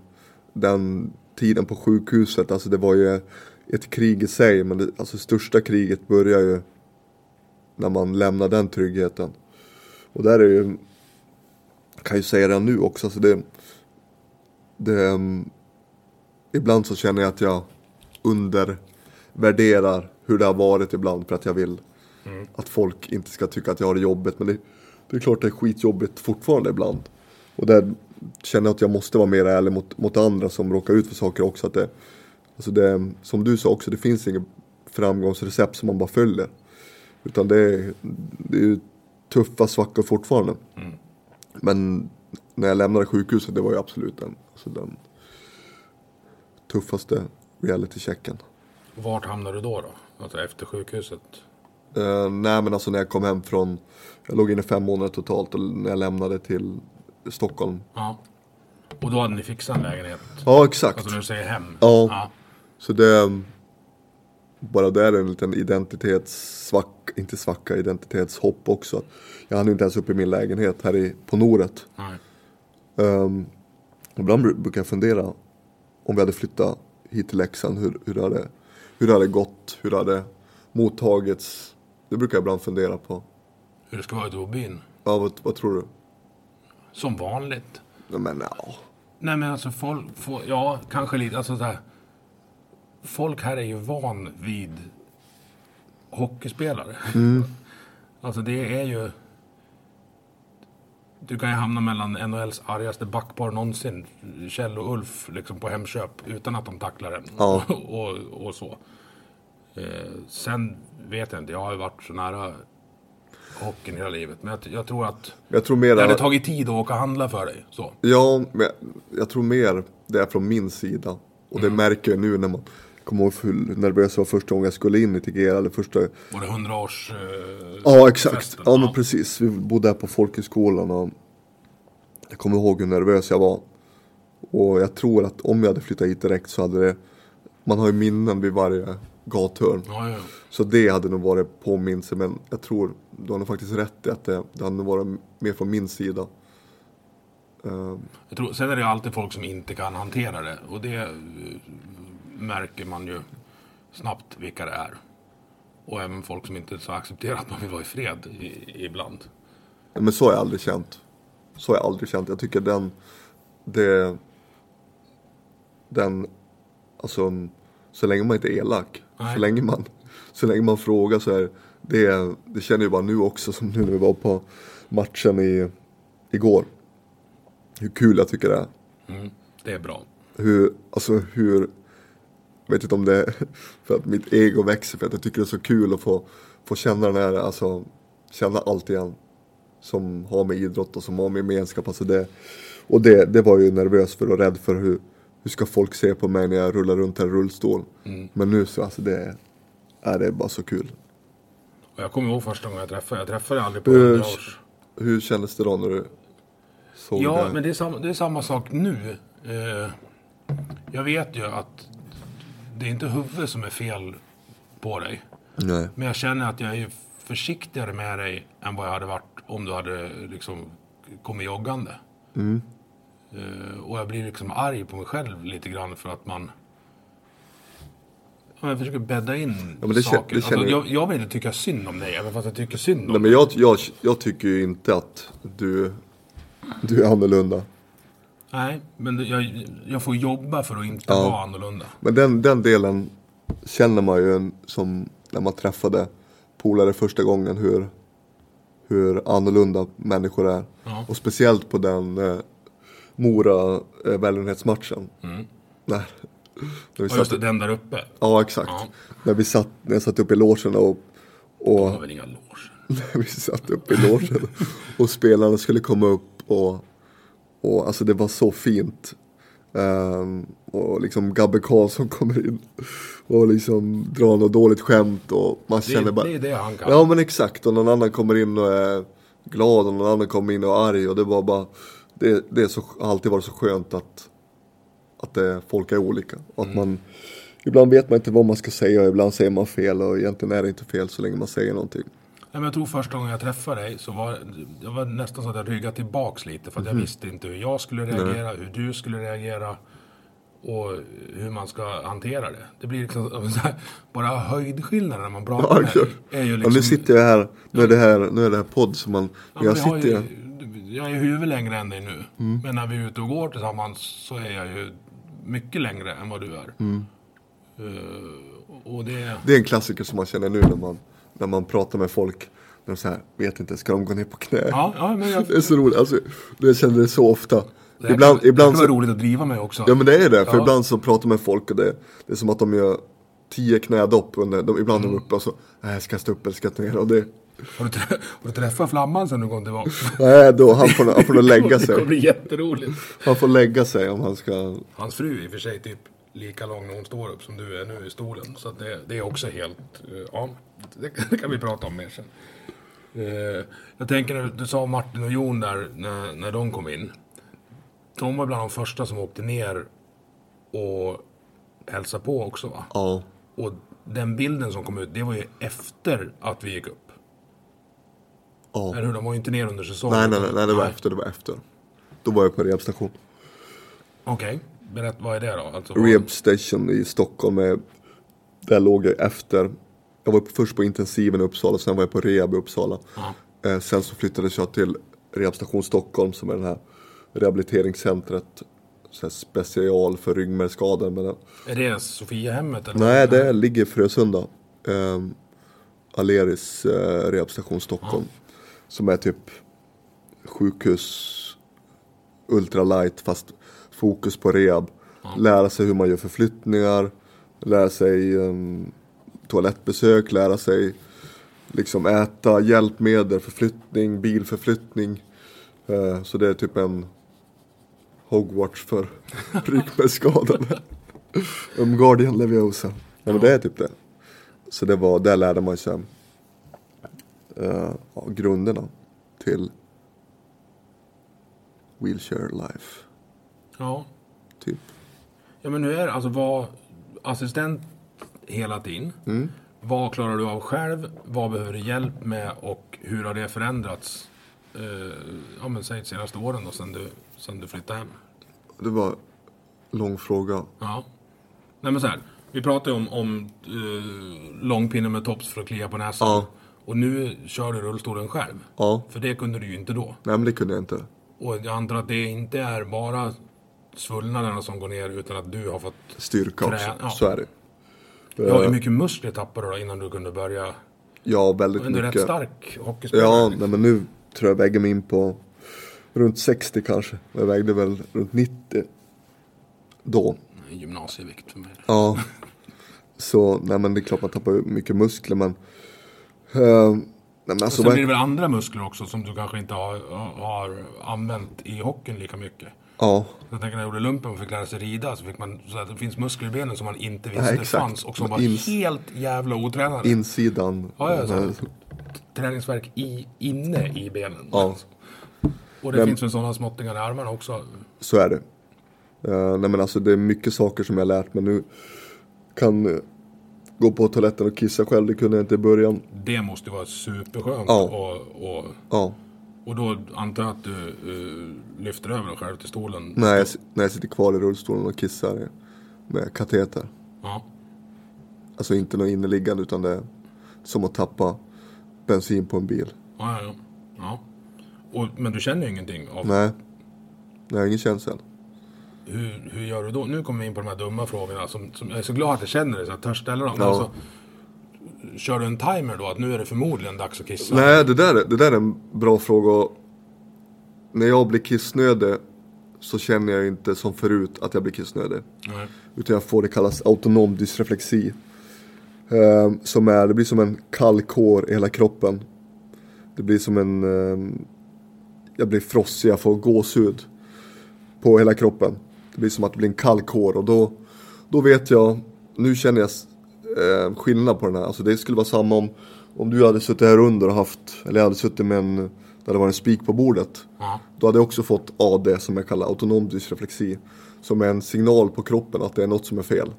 den tiden på sjukhuset, alltså det var ju ett krig i sig. Men det alltså största kriget börjar ju när man lämnar den tryggheten. Och där är ju, kan ju säga det nu också, så det, det um, Ibland så känner jag att jag undervärderar hur det har varit ibland för att jag vill att folk inte ska tycka att jag har det jobbigt. Men det, det är klart det är skitjobbigt fortfarande ibland. Och där känner jag att jag måste vara mer ärlig mot, mot andra som råkar ut för saker också. Att det, alltså det, som du sa också, det finns inget framgångsrecept som man bara följer. Utan det är, det är ju tuffa svackor fortfarande. Men när jag lämnade sjukhuset, det var ju absolut den, alltså den tuffaste reality-checken. Vart hamnade du då? då? Alltså efter sjukhuset? Uh, nej men alltså när jag kom hem från, jag låg inne fem månader totalt och när jag lämnade till Stockholm. Ja. Och då hade ni fixat en lägenhet? Ja exakt. Alltså när du säger hem? Ja. ja. Så det, bara där är en liten identitetssvacka, inte svacka, identitetshopp också. Jag hann inte ens upp i min lägenhet här i, på Noret. Um, ibland bru- brukar jag fundera om vi hade flyttat hit till Leksand, hur, hur, det hade, hur det hade gått, hur det hade mottagits. Det brukar jag ibland fundera på. Hur det ska vara på byn? Ja, vad, vad tror du? Som vanligt. Men ja. Nej men alltså folk, får, ja kanske lite, alltså så här. Folk här är ju van vid hockeyspelare. alltså det är ju... Du kan ju hamna mellan NHLs argaste backpar någonsin, Kjell och Ulf, liksom på Hemköp, utan att de tacklar en. Ja. och, och så. Eh, sen vet jag inte, jag har ju varit så nära hockeyn hela livet. Men jag, jag tror att Jag tror det mer hade tagit tid att åka och handla för dig. Så. Ja, men jag, jag tror mer det är från min sida. Och det märker jag nu när man kommer ihåg hur nervös jag var första gången jag skulle in i Tegera. Eller första... Var det 100 års... Eh, Ja, exakt. festen? Ja, men precis. Vi bodde här på folkhögskolan och jag kommer ihåg hur nervös jag var. Och jag tror att om jag hade flyttat hit direkt så hade det... Man har ju minnen vid varje gathörn. Ja, ja. Så det hade nog varit påminnelse. Men jag tror, du har nog faktiskt rätt i att det, det hade nog varit mer från min sida. Ehm, Jag tror, sen är det alltid folk som inte kan hantera det. Och det märker man ju snabbt vilka det är. Och även folk som inte så accepterar att man vill vara i fred i, ibland. Men så har jag aldrig känt. Så har jag aldrig känt. Jag tycker den, det, den, alltså så länge man inte är elak. Nej. Så länge man, så länge man frågar så här. Det, det känner jag bara nu också som nu när vi var på matchen i, igår. Hur kul jag tycker det är. Mm, det är bra. Hur, alltså hur, jag vet inte om det är för att mitt ego växer för att jag tycker det är så kul att få, få känna den här, alltså känna allt igen. Som har med idrott och som har med gemenskap. Alltså det, och det, det var ju nervös för och rädd för hur, hur ska folk se på mig när jag rullar runt här i rullstol. Men nu så, alltså det, är det bara så kul. Och jag kommer ihåg första gången jag träffade Jag träffade aldrig på Hur, 100 års. hur kändes det då när du såg Ja, det? men det är, samma, det är samma sak nu. Eh, jag vet ju att det är inte huvudet som är fel på dig. Nej. Men jag känner att jag är försiktigare med dig än vad jag hade varit om du hade liksom kommit joggande. Eh, och jag blir liksom arg på mig själv lite grann för att man Ja, Jag försöker bädda in Ja, saker. alltså, jag- jag, jag vill inte tycka synd om dig, även fast jag tycker synd om Nej men jag, jag, jag tycker ju inte att du, du är annorlunda. Nej, men jag, jag får jobba för att inte Ja. vara annorlunda. Men den, den delen känner man ju en, som när man träffade polare första gången hur, hur annorlunda människor är. Ja. Och speciellt på den eh, Mora eh, välgörenhetsmatchen. Nej. När vi Mm. just satt, det, den där uppe. ja exakt. Ja. När vi satt, när jag satt uppe i logen och, Det och var väl inga loger. när vi satt uppe i logen och spelarna skulle komma upp och, och alltså det var så fint. Ehm, och liksom Gabbe Karlsson kommer in och liksom drar något dåligt skämt och man Det, känner bara det är det han kan. Ja men exakt och någon annan kommer in och är glad och någon annan kommer in och är arg och det var bara Det, det är så, har alltid varit så skönt att Att det, folk är olika och att man Ibland vet man inte vad man ska säga och ibland säger man fel och egentligen är det inte fel så länge man säger någonting. Nej, men jag tror första gången jag träffade dig så var det var nästan så att jag ryggade tillbaks lite. För att jag visste inte hur jag skulle reagera, hur du skulle reagera. Och hur man ska hantera det. Det blir liksom här, bara höjdskillnader när man pratar Ja, med dig. Är ju Ja, liksom, nu sitter jag här, nu är det här, nu är det här podd som man, Ja, jag sitter ju, jag är huvud längre än dig nu. Mm. Men när vi är ute och går tillsammans så är jag ju mycket längre än vad du är. Mm. Och det... Det är en klassiker som man känner nu när man, när man pratar med folk. De säger, vet inte, ska de gå ner på knä? Ja, ja men jag... Det är så roligt, alltså, jag känner det så ofta. Det här Ibland, kan, ibland det kan vara så, roligt att driva med också. ja men det är det, för Ja. ibland så pratar man med folk och det, det är som att de gör tio knädopp under, de, ibland Mm. är de uppe och så, nej ska jag stå upp eller ska jag ner? Och det, Har, du trä- har du träffat Flamman sen du kom tillbaka? nej då, han får, han får nog lägga Det kommer sig. bli jätteroligt. Han får lägga sig om han ska, Hans fru i och för sig typ lika lång när hon står upp som du är nu i stolen. Så det, det är också helt... eh, Ja, det, kan vi prata om mer sen. Eh, jag tänker när du sa Martin och Jon där när, när de kom in. De var bland de första som åkte ner och hälsade på också va? ja, Och den bilden som kom ut, det var ju efter att vi gick upp. ja. Eller hur? De var ju inte ner under säsongen. Nej, nej, nej, nej, det var efter, det var efter. Då var jag på rehabstation. Okej, berätta, vad är det då? Alltså, vad- Rehab station i Stockholm, är, där låg jag efter. Jag var först på intensiven i Uppsala, sen var jag på rehab i Uppsala. Eh, sen så flyttades jag till rehabstation Stockholm som är det här rehabiliteringscentret. Så special för ryggmärgsskador. Men, Är det Sofiahemmet? Eller? nej, det ligger i Frösunda. Eh, Aleris eh, rehabstation Stockholm. Som är typ sjukhus ultralight fast fokus på rehab. Lära sig hur man gör förflyttningar, lära sig um, toalettbesök, lära sig liksom äta, hjälpmedel, förflyttning, bilförflyttning. Eh, så det är typ en Hogwarts för ryggmärgsskadade. Umguardian Leviosa. Ja men det är typ det. Så det var, där lärde man sig eh, grunderna till wheelchair life. Ja. Typ. ja, men hur är det? Alltså var assistent hela tiden. Mm. Vad klarar du av själv? Vad behöver du hjälp med? Och hur har det förändrats? Eh, ja, men säg de senaste åren då, sen du, sen du flyttade hem. Det var en lång fråga. Ja. Nej men så här. Vi pratade om, om eh, långpinne med tops för att klia på näsan. Ja. Och nu kör du rullstolen själv. Ja, För det kunde du ju inte då. nej men det kunde jag inte. Och jag antar att det inte är bara svullnaderna som går ner utan att du har fått... Styrka också, ja. så är det. Ja, hur mycket muskler tappade du då innan du kunde börja? Ja, väldigt Du är rätt mycket. stark hockeyspelare. Ja, nej, men nu tror jag väger mig in på runt 60 kanske. Jag vägde väl runt 90 då. Gymnasievikt för mig. Ja. Så, nej men det är klart man tappar mycket muskler men... eh, nej men alltså, sen blir det väl andra muskler också som du kanske inte har, har använt i hockeyn lika mycket. Ja, Jag tänker när jag gjorde lumpen och fick lära sig rida så fick man så att det finns muskler i benen som man inte visste Nej, exakt. fanns och som var In- helt jävla otränade. insidan. Ja, ja, så. Träningsverk i, inne i benen. Ja. Och det Men- finns väl sådana småttingar i armarna också. Så är det. Eh, nej men alltså det är mycket saker som jag har lärt mig nu. Kan eh, gå på toaletten och kissa själv, det kunde jag inte i början. Det måste ju vara superskönt. Ja. Och, och, Ja, och då antar jag att du eh, lyfter över dig själv till stolen. när jag, när jag sitter kvar i rullstolen och kissar med kateter. Ja. Alltså inte något inneliggande utan det är som att tappa bensin på en bil. Ja, ja, ja. Och, men du känner ju ingenting av Nej, har ingen känsel. hur, hur gör du då? Nu kommer vi in på de här dumma frågorna. Som, som jag är så glad att jag känner det så jag törs ställa dem. Ja. Alltså, kör du en timer då? Att nu är det förmodligen dags att kissa? Nej, det där, är- det där är en bra fråga. Och När jag blir kissnödig så känner jag inte som förut att jag blir kissnödig. Nej. Utan jag får det kallas autonom dysreflexi. Eh, som är, det blir som en kall kår i hela kroppen. Det blir som en, eh, jag blir frossig, jag får gåshud på hela kroppen. Det blir som att det blir en kall kår och då, då vet jag, nu känner jag eh, skillnad på den här. Alltså det skulle vara samma om, om du hade suttit här under och haft, eller jag hade suttit med en, där det var en spik på bordet. Ja. Då hade jag också fått AD som jag kallar autonom dysreflexi. Som är en signal på kroppen att det är något som är fel.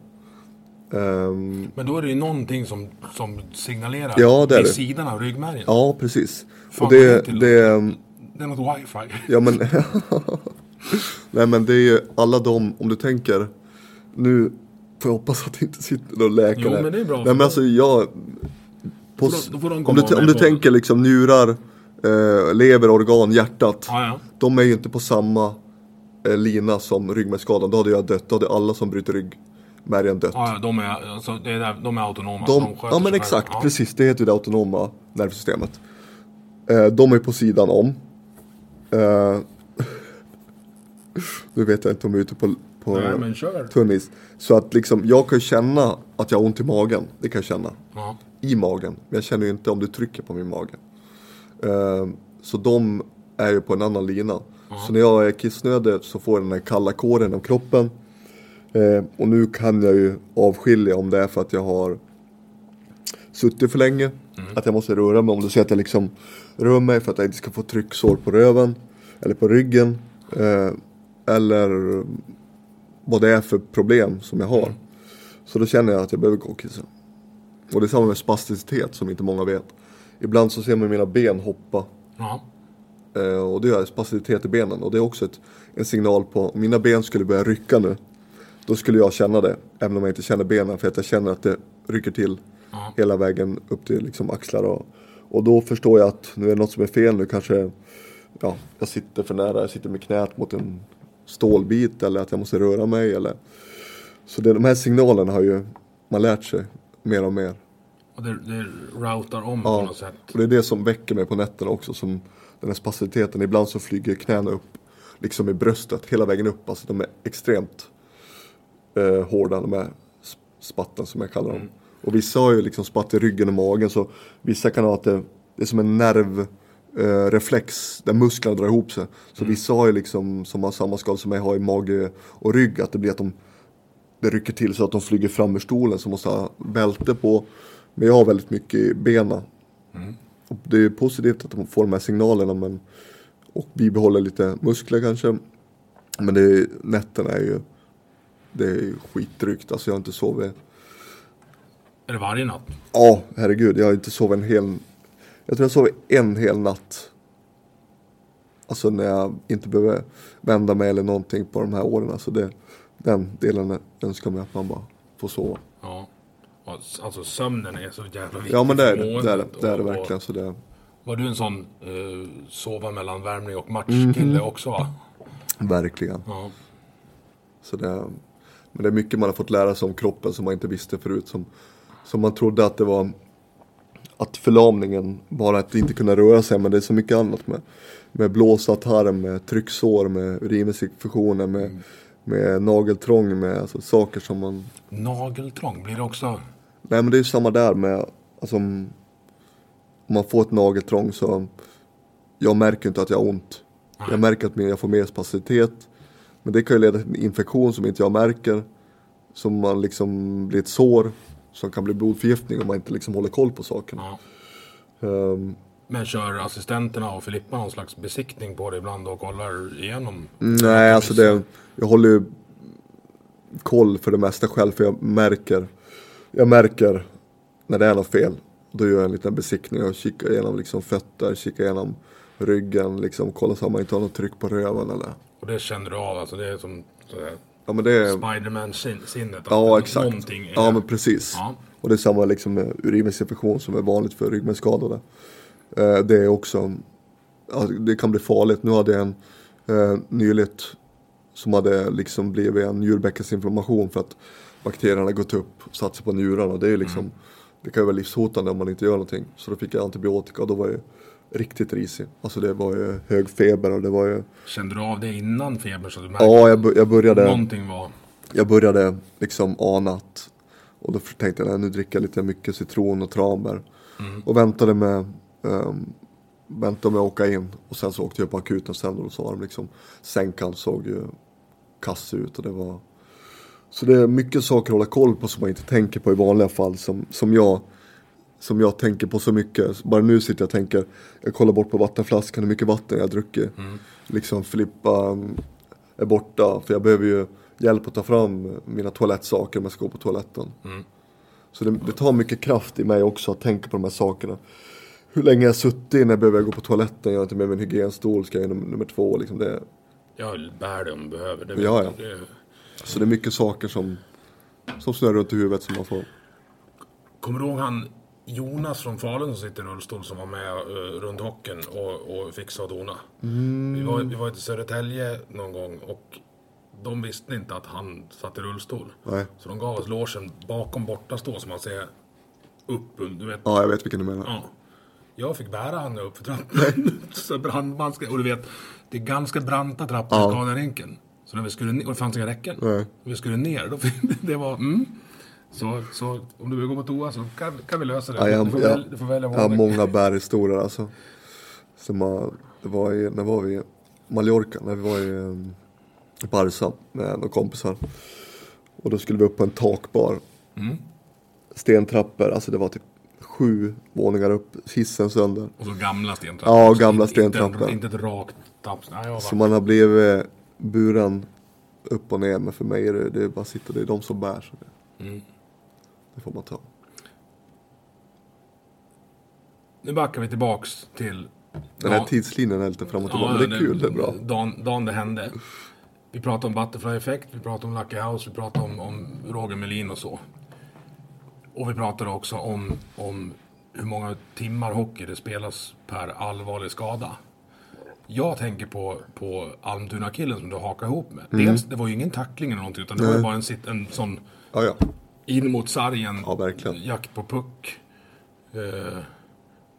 Ehm, Men då är det ju någonting som, som signalerar Ja, det är vid det. sidan av ryggmärgen. ja, precis. Fan, och det det, det, Det är något wifi. ja men, nej men det är ju alla de, om du tänker, nu får jag hoppas att det inte sitter någon läkare. Jo, men det är bra, Nej men alltså jag, på, Då får de- de om du, om du tänker liksom njurar, eh, lever, organ, hjärtat. Ja, ja. De är ju inte på samma eh, lina som ryggmärgsskadan. Då hade jag dött. Då hade alla som bryter rygg märgen dött. Ja, de är, alltså, det är, de är autonoma. De, sköter ja men exakt, Ja. precis. Det heter ju det autonoma nervsystemet. Eh, de är på sidan om. Eh, nu vet jag inte om jag är ute på, på Nej, tunnis. Så att liksom, jag kan ju känna att jag har ont i magen. Det kan jag känna. Ja. I magen. Men jag känner ju inte om du trycker på min mage. Eh, så de är ju på en annan lina. Så när jag är kissnödig så får jag den här kalla kåren av kroppen. Eh, och nu kan jag ju avskilja om det är för att jag har suttit för länge. Att jag måste röra mig. Om du säger att jag liksom rör mig för att jag inte ska få trycksår på röven. Eller på ryggen. Eh, eller vad det är för problem som jag har. Så då känner jag att jag behöver gå och kissa. Och det är samma med spasticitet som inte många vet. Ibland så ser man mina ben hoppa. Ja. Eh, och det är spasticitet i benen. Och det är också ett, en signal på om mina ben skulle börja rycka nu. Då skulle jag känna det. Även om jag inte känner benen. För att jag känner att det rycker till Ja. hela vägen upp till liksom axlar. Och, och då förstår jag att nu är det något som är fel. Nu kanske ja, jag sitter för nära. Jag sitter med knät mot en stålbit. Eller att jag måste röra mig. Eller... Så det, de här signalerna har ju man lärt sig mer och mer. Och det, det routar om på Ja, något sätt. och det är det som väcker mig på nätterna också. Som den här spaciteten. Ibland så flyger knäna upp. Liksom i bröstet. Hela vägen upp. Alltså de är extremt eh, hårda. De här sp- spatten som jag kallar dem. Och vissa har ju liksom spatt i ryggen och magen. Så vissa kan ha att det, det är som en nervreflex. Eh, reflex, där musklerna drar ihop sig. Så vissa har ju liksom som har samma skada som jag har i mage och rygg. Att det blir att de det rycker till så att de flyger fram ur stolen så måste ha bälte på. Men jag har väldigt mycket i benen. Och det är positivt att de får de här signalerna men, och bibehåller lite muskler kanske. Men det är, nätterna är ju det är ju skitdrygt. Alltså jag har inte sovit. Är det varje natt? Ja, herregud. Jag har inte sovit en hel. Jag tror jag sov en hel natt. Alltså när jag inte behöver vända mig eller någonting på de här åren. Alltså det, den delen önskar mig att man bara får sova. Ja. Alltså sömnen är så jävla viktig Ja men det är det. Det är det, det, är det verkligen. Så det, Var du en sån eh, sova mellan värmning och matchkille Mhm. också va? verkligen. Ja. Så det, men det är mycket man har fått lära sig om kroppen som man inte visste förut. Som, som man trodde att det var att förlamningen bara att inte kunna röra sig. Men det är så mycket annat med, med blåsa tarm, med trycksår, med urinvägsinfektioner, med, med nageltrång, med alltså, saker som man... Nageltrång, blir det också? Nej men det är ju samma där med, alltså om, man får ett nageltrång så, jag märker inte att jag har ont. Jag märker att min- jag får mer spacitet. Men det kan ju leda till en infektion som inte jag märker. Som man liksom blir ett sår. Som kan bli blodförgiftning om man inte liksom håller koll på sakerna. Ja. Ehm, Men kör assistenterna och Filippa någon slags besiktning på det ibland och kollar igenom? nej, alltså det, jag håller ju koll för det mesta själv. För jag märker, jag märker när det är något fel. Då gör jag en liten besiktning och kikar igenom liksom fötter, kikar igenom ryggen, liksom kollar så att man inte har något tryck på röven eller. Och det känner du av, alltså det är som Ja men det. Spiderman-sinnet. Ja exakt. Någonting är... Ja men precis. Ja. Och det är samma liksom med urinvägsinfektion som är vanligt för ryggmärgsskadade. Eh, det är också, det kan bli farligt. Nu hade jag en eh, nyligt som hade liksom blivit en njurbäckensinflammation för att bakterierna gått upp och satt sig på njurarna. Det är liksom, Mm. det kan ju vara livshotande om man inte gör någonting. Så då fick jag antibiotika och då var jag riktigt risig. Alltså det var ju hög feber och det var ju, Kände du av det innan febern så du märkte ja jag, jag började någonting var... jag började liksom ana att och då tänkte jag, nu dricker jag lite mycket citron och tranbär. Och väntade med um, väntade med att åka in. Och sen så åkte jag på akuten sen och då sa de liksom sänkan såg ju kass ut och det var Så det är mycket saker att hålla koll på som man inte tänker på i vanliga fall som, som jag som jag tänker på så mycket. Bara nu sitter jag och tänker, jag kollar bort på vattenflaskan, hur mycket vatten jag har druckit. Liksom Filippa um, är borta, för jag behöver ju hjälp att ta fram mina toalettsaker om jag ska gå på toaletten. Så det, det tar mycket kraft i mig också att tänka på de här sakerna. Hur länge jag har suttit när jag behöver gå på toaletten, jag har inte med mig en hygienstol, ska jag in nummer två. Liksom det, Jag bär det om du behöver. Det Ja, jag. ja. Det, så det är mycket saker som, som snurrar runt i huvudet som man får. kommer du ihåg han Jonas från Falun som sitter i rullstol som var med uh, runt hockeyn och, och fixade och donade? Mm. Vi, var, vi var i Södertälje någon gång och de visste inte att han satt i rullstol. Nej. Så de gav oss logen bakom bortastå som man ser upp, du vet. Ja, jag vet vilken du menar. Ja. Jag fick bära han upp för trappan. så brandmanska, och du vet, det är ganska branta trappor i Ja. Scaniarinken. Så när vi skulle ner, och det fanns inga räcken. Nej. Vi skulle ner, då det var mm. Så, så om du vill gå på toa så kan, kan vi lösa det. Ja, jag, du, får jag, väl, du får välja jag har många bärhistorier alltså. Som har, det var i, när var vi i Mallorca, när vi var i, um, i Barca med några kompisar. Och då skulle vi upp på en takbar. Mm. Stentrappor, alltså det var typ sju våningar upp, hissen sönder. Och så gamla stentrappor. Ja, gamla Inte- stentrappor. Inte, inte ett rakt tapp. Nej. Så man har blivit buren upp och ner, men för mig är det, det är bara att sitta, det är de som bär. Så det, Mm. Det får man ta. Nu backar vi tillbaks till... Den här Ja. tidslinjen är lite fram och tillbaka, men det är kul, det är bra. Dagen, dagen det hände. Vi pratade om Butterfly Effect, vi pratade om Lucky House, vi pratade om, om Roger Melin och så. Och vi pratade också om, om hur många timmar hockey det spelas per allvarlig skada. Jag tänker på, på Almtuna-killen som du hakade ihop med. Mm. Dels, det var ju ingen tackling eller någonting, utan det var ju bara en, sit, en sån Ja, ja. In mot sargen, Ja, verkligen. jakt på puck. Eh,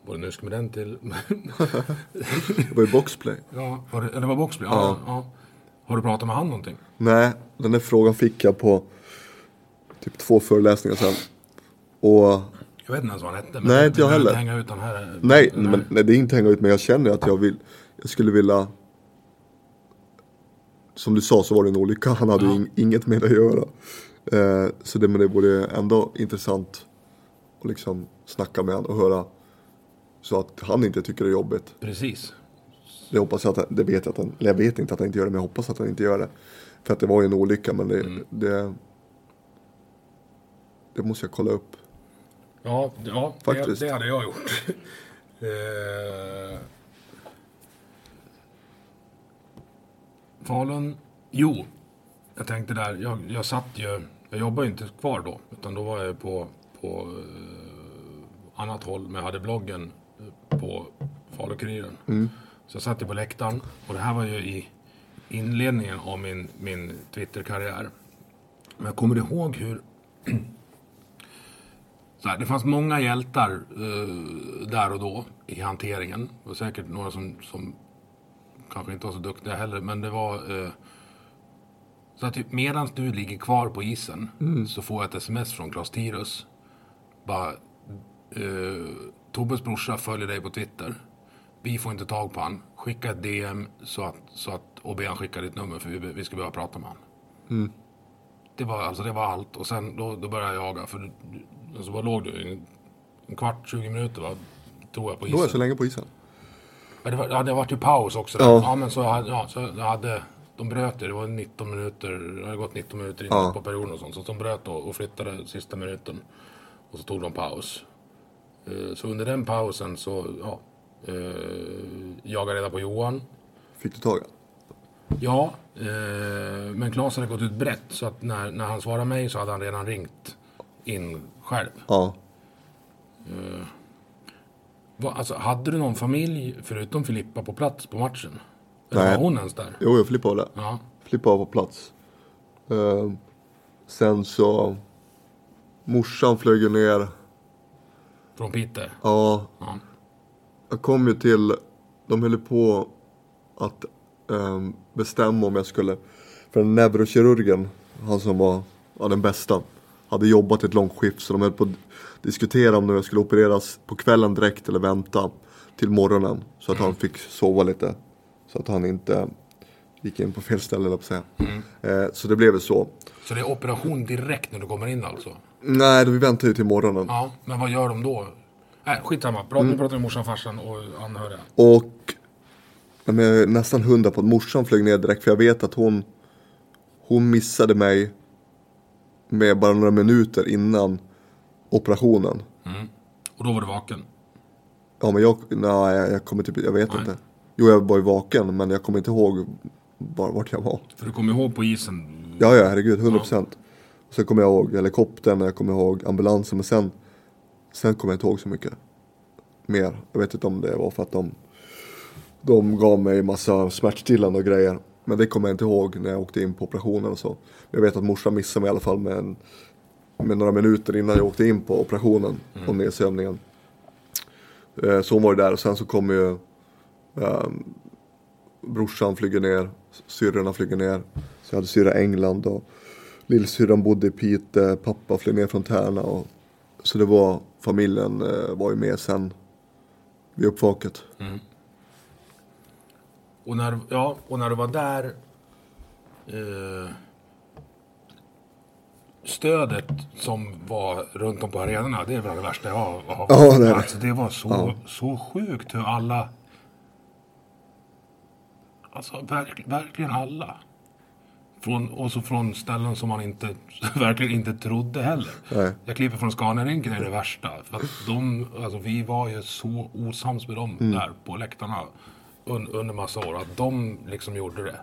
vad nu ska med den till? Det var ju boxplay. ja, var det, det var boxplay? Ja, ja. Har du pratat med han någonting? Nej, den där frågan fick jag på typ två föreläsningar sedan. Och Jag vet inte ens vad han hette. Men Nej, inte jag heller. hänga ut den här. nej, men, nej, det är inte hänga ut, men jag känner att jag vill, jag skulle vilja Som du sa så var det en olycka, han hade ju ing, inget med det att göra. Eh, så det, men det vore ändå intressant att liksom snacka med honom och höra så att han inte tycker det är jobbigt. Precis. Det hoppas jag att, det vet jag att han, eller jag vet inte att han inte gör det, men jag hoppas att han inte gör det. För att det var ju en olycka, men det, Mm. det, det måste jag kolla upp. Ja, ja det, Faktiskt. det hade jag gjort. eh, Falun? Jo, jag tänkte där. Jag, jag satt ju... Jag jobbade ju inte kvar då. Utan då var jag på, på eh, annat håll. Men jag hade bloggen eh, på Falu-Kuriren. Så jag satt ju på läktaren. Och det här var ju i inledningen av min, min Twitter-karriär. Men jag kommer ihåg hur så här, det fanns många hjältar eh, där och då i hanteringen. Det var säkert några som, som kanske inte var så duktiga heller. Men det var... Eh, så att typ, medan du ligger kvar på isen så får jag ett sms från Klas Tirus. Bara... Eh, Tobbes brorsa följer dig på Twitter. Vi får inte tag på han. Skicka ett DM så att, så att, och be han skicka ditt nummer för vi, vi ska behöva prata med han. Det var, alltså, det var allt. Och sen då, då började jag jaga. För alltså, vad låg du? En, en kvart, 20 minuter va? Tror jag på Då är jag så isen. länge på isen. Ja, det, var, ja, det var ju paus också. Där. Ja. Ja. men så, ja, så jag hade... De bröt det. Det var 19 minuter. Det hade gått 19 minuter in Ja. på perioden och sånt. Så de bröt och, och flyttade sista minuten. Och så tog de paus. Eh, Så under den pausen så, ja. Eh, jagade reda på Johan. Fick du tag i? Ja, eh, men Claes hade gått ut brett. Så att när, när han svarade mig så hade han redan ringt in själv. Ja. Alltså, hade du någon familj förutom Filippa på plats på matchen? Eller var hon ens där? Jo, jag flippade av det. Ja. Flippade av på plats. Eh, sen så... Morsan flög ju ner. Från Peter? Ja, Ja. jag kom ju till... De höll på att ehm, bestämma om jag skulle... För den neurokirurgen, han som var ja, den bästa, hade jobbat ett långt skift. Så de höll på att diskutera om jag skulle opereras på kvällen direkt eller vänta till morgonen. Så att han fick sova lite. Så att han inte gick in på fel ställe, eller säga. Eh, så det blev väl så. Så det är operation direkt när du kommer in alltså? Nej, vi väntar ju till morgonen. Ja, men vad gör de då? Nej, skitsamma. Prata, Nu pratar vi morsan, farsan och anhöriga. Och jag är nästan hundra på att morsan flög ner direkt för jag vet att hon Hon missade mig Med bara några minuter innan operationen. Och då var du vaken? Ja men jag, nej jag kommer typ, jag vet inte. Jo jag var ju vaken men jag kommer inte ihåg bara vart jag var. För du kommer ihåg på isen? Ja ja herregud, 100 procent. Sen kommer jag ihåg helikoptern, jag kommer ihåg ambulansen men sen Sen kommer jag inte ihåg så mycket Mer. Jag vet inte om det var för att de De gav mig massa smärtstillande och grejer. Men det kommer jag inte ihåg när jag åkte in på operationen och så. Jag vet att morsan missade mig i alla fall med, en, med några minuter innan jag åkte in på operationen och nedsövningen. Eh, så hon var ju där och sen så kom ju eh, brorsan flyger ner, syrrorna flyger ner. Så jag hade syrra England och lillsyrran bodde i Piteå, pappa flög ner från Tärna. Och, så det var, familjen eh, var ju med sen vid uppvaket. Och när, ja, och när du var där... Eh, stödet som var runt om på arenorna, det är bland det värsta jag har har- Ja, det. Alltså, det var så, så sjukt hur alla... Alltså verk, verkligen alla. Från, och så från ställen som man inte, verkligen inte trodde heller. Nej. Jag klipper från Scaniarinken är det värsta. För att de, alltså, vi var ju så osams med dem Mm. där på läktarna un, under massa år. Att de liksom gjorde det.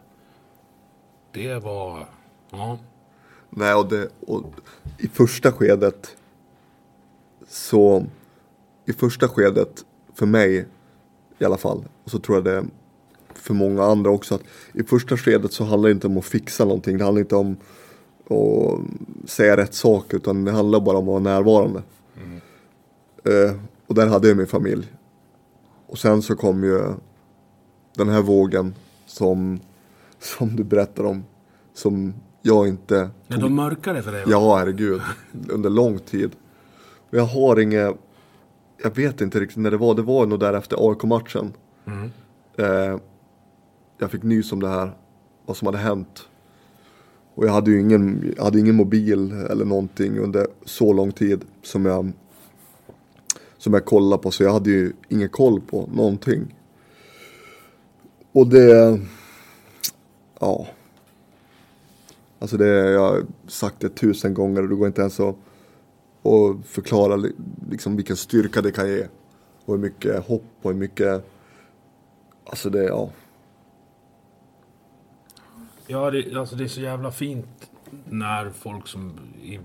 Det var... Ja. Nej, och, det, och i första skedet så, i första skedet för mig i alla fall, och så tror jag det för många andra också, att i första skedet så handlar det inte om att fixa någonting, det handlar inte om att säga rätt sak, utan det handlar bara om att vara närvarande. Eh, och där hade jag min familj. Och sen så kom ju den här vågen som, som du berättar om, som jag inte Men de mörkade för dig? va? Ja, herregud. Under lång tid. Och jag har inga... Jag vet inte riktigt när det var. Det var nog där efter AIK-matchen. Eh, jag fick nys om det här. Vad som hade hänt. Och jag hade ju ingen, jag hade ingen mobil eller någonting under så lång tid som jag, som jag kollade på. Så jag hade ju ingen koll på någonting. Och det... Ja. Alltså det, jag har sagt det tusen gånger och det går inte ens att, att förklara liksom vilken styrka det kan ge. Och hur mycket hopp och hur mycket, alltså det, ja. Ja, det, alltså det är så jävla fint när folk som i,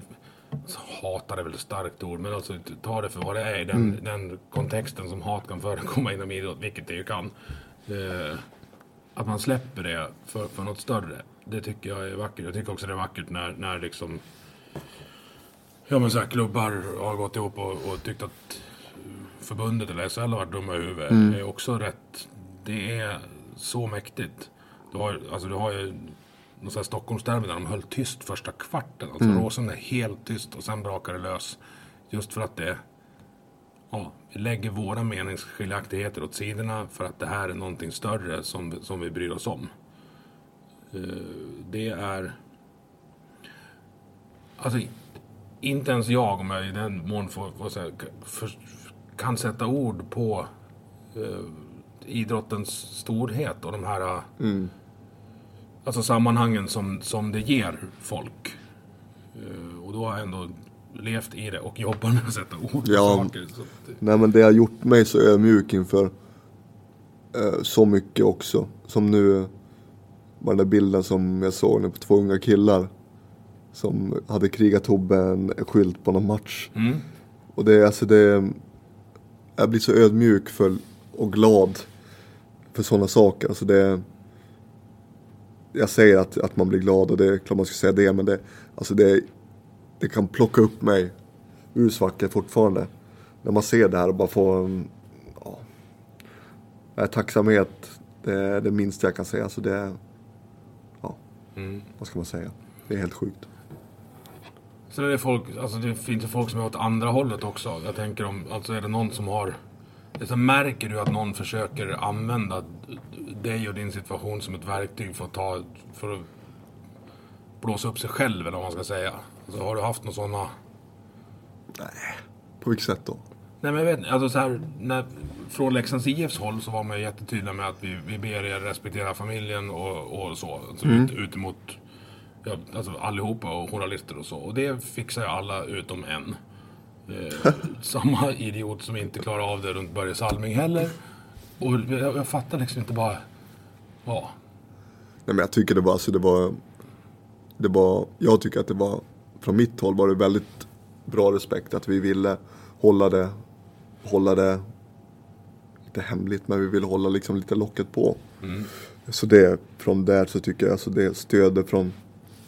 alltså, hatar är väl ett starkt ord, men alltså ta det för vad det är i den, den kontexten som hat kan förekomma inom idrott, vilket det ju kan. Eh, att man släpper det för, för något större. Det tycker jag är vackert. Jag tycker också det är vackert när, när liksom Ja men så här, klubbar har gått ihop och, och tyckt att förbundet eller SHL har varit dumma i huvudet. Det är också rätt. Det är så mäktigt. Du har, alltså, du har ju någon sån Stockholmsderby där de höll tyst första kvarten. Alltså Råsunda är helt tyst och sen brakar det lös. Just för att det Ja, vi lägger våra meningsskiljaktigheter åt sidorna för att det här är någonting större som, som vi bryr oss om. Eh, Det är... Alltså, inte ens jag, om jag i den mån får, får säga, för, kan sätta ord på eh, idrottens storhet och de här alltså sammanhangen som, som det ger folk. Eh, och då har jag ändå levt i det och jobbar med att sätta ord på Ja. saker. Så att, Nej men det har gjort mig så ödmjuk inför eh, så mycket också. Som nu var den där bilden som jag såg nu på två unga killar. Som hade krigat Tobbe en skylt på någon match. Och det är alltså det. Jag blir så ödmjuk för, och glad för sådana saker. Alltså det, jag säger att, att man blir glad och det är klart man ska säga det. Men det, alltså det, det kan plocka upp mig ur svackor fortfarande. När man ser det här och bara får en ja, tacksamhet. Det är det minsta jag kan säga. Så det är, ja, vad ska man säga? Det är helt sjukt. Sen är det folk, alltså det finns ju folk som är åt andra hållet också. Jag tänker om, alltså är det någon som har... Så märker du att någon försöker använda dig och din situation som ett verktyg för att ta, för att blåsa upp sig själv eller vad man ska säga. Alltså, har du haft några sådana... På vilket sätt då? Nej men jag vet inte, alltså så här, när, från Leksands IFs håll så var man ju jättetydliga med att vi, vi ber er respektera familjen och, och så. Alltså ut, ut emot ja, alltså allihopa och journalister och så. Och det fixar ju alla utom en. Eh, samma idiot som inte klarar av det runt Börje Salming heller. Och jag, jag fattar liksom inte bara... Ja. Nej men jag tycker det var, alltså det var, det var, jag tycker att det var, från mitt håll var det väldigt bra respekt att vi ville hålla det, hålla det inte hemligt men vi vill hålla liksom lite locket på. Så det, från där så tycker jag, alltså det stödet från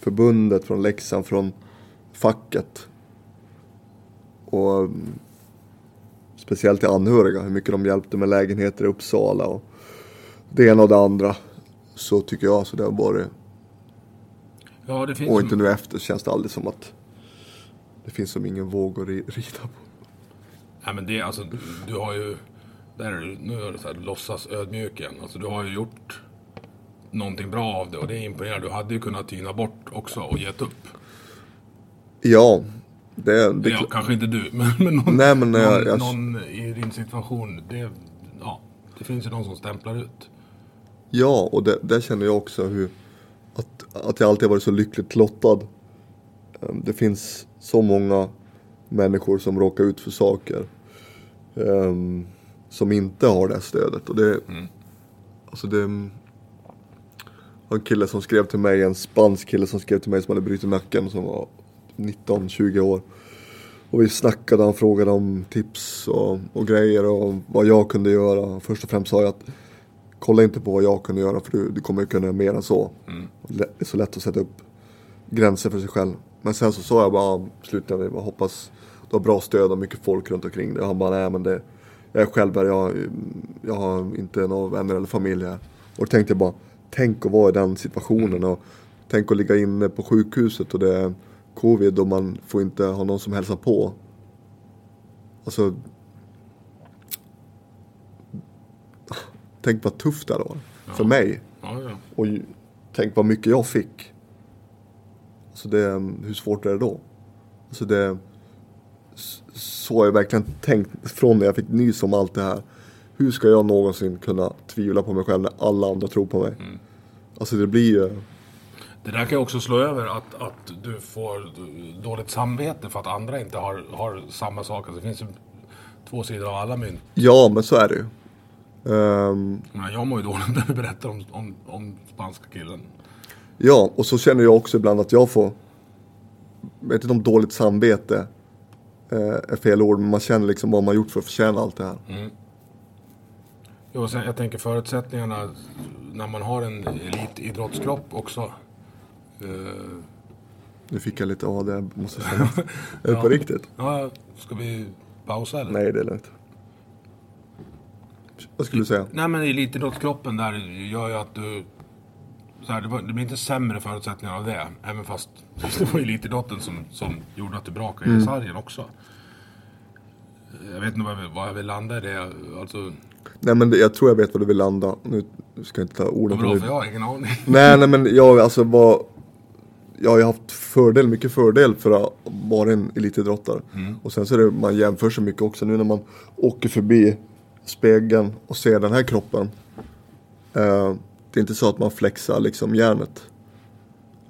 förbundet, från Leksand, från facket. Och mm, speciellt till anhöriga, hur mycket de hjälpte med lägenheter i Uppsala och det ena och det andra. Så tycker jag, så det har varit, Ja, det finns och inte nu efter känns det aldrig som att det finns som ingen våg att ri- rida på. Nej men det, alltså, du har ju... Där är du, nu är du så här, låtsas ödmjuk igen. Alltså, du har ju gjort någonting bra av det och det är imponerande. Du hade ju kunnat tyna bort också och gett upp. Ja, det, det ja, kanske inte du, men, men någon, Nej, men, någon, jag- jag- någon i din situation. Det, ja, det finns ju någon som stämplar ut. Ja, och det, där känner jag också hur att, att jag alltid varit så lyckligt lottad. Ehm, Det finns så många människor som råkar ut för saker ehm, som inte har det här stödet. Och det, alltså det en kille som skrev till mig, en spansk kille som skrev till mig som hade brutit nacken som var 19-20 år. Och vi snackade, han frågade om tips och, och grejer och vad jag kunde göra. Först och främst sa jag att kolla inte på vad jag kunde göra för du, du kommer kunna göra mer än så. Det är så lätt att sätta upp gränser för sig själv. Men sen så sa jag bara, slutligen, jag hoppas du har bra stöd och mycket folk runt omkring dig. Och han bara, nej men det, jag är själv här, jag, jag har inte några vänner eller familj här. Och då tänkte jag bara, tänk att vara i den situationen. Och tänk att ligga inne på sjukhuset och det covid och man får inte ha någon som hälsar på. Alltså, tänk vad tufft det var för mig. Ja, ja. Och tänk vad mycket jag fick. Så det, hur svårt är det då? Alltså det, så har jag verkligen tänkt från när jag fick nys om allt det här. Hur ska jag någonsin kunna tvivla på mig själv när alla andra tror på mig? Alltså det blir ju, Det där kan ju också slå över att, att du får dåligt samvete för att andra inte har, har samma sak. Alltså, det finns ju två sidor av alla mynt. ja men så är det ju. Ehm, Men Jag mår ju dåligt när du berättar om, om, om spanska killen. Ja, och så känner jag också ibland att jag får, jag vet inte om dåligt samvete eh, är fel ord, men man känner liksom vad man gjort för att förtjäna allt det här. Jo, och sen, jag tänker förutsättningarna när man har en elitidrottskropp också. Eh, Nu fick jag lite AD, måste jag säga. är det på riktigt? ja, ska vi pausa eller? Nej, det är lugnt. Vad skulle du säga? Nej men elitidrottskroppen där gör ju att du... Så här, det, var, det blir inte sämre förutsättningar av det. Även fast det var elitidrotten som, som gjorde att du brakade Mm. i sargen också. Jag vet inte vad jag, vill- vad landa i det. Alltså, Nej, men jag tror jag vet var du vill landa. Nu ska jag inte ta orden vad på bra det. för jag har ingen aning. Nej, nej men jag alltså var Jag har ju haft fördel, mycket fördel för att vara en elitidrottare. Och sen så är det, man jämför så mycket också nu när man åker förbi spegeln och ser den här kroppen. Eh, det är inte så att man flexar liksom järnet.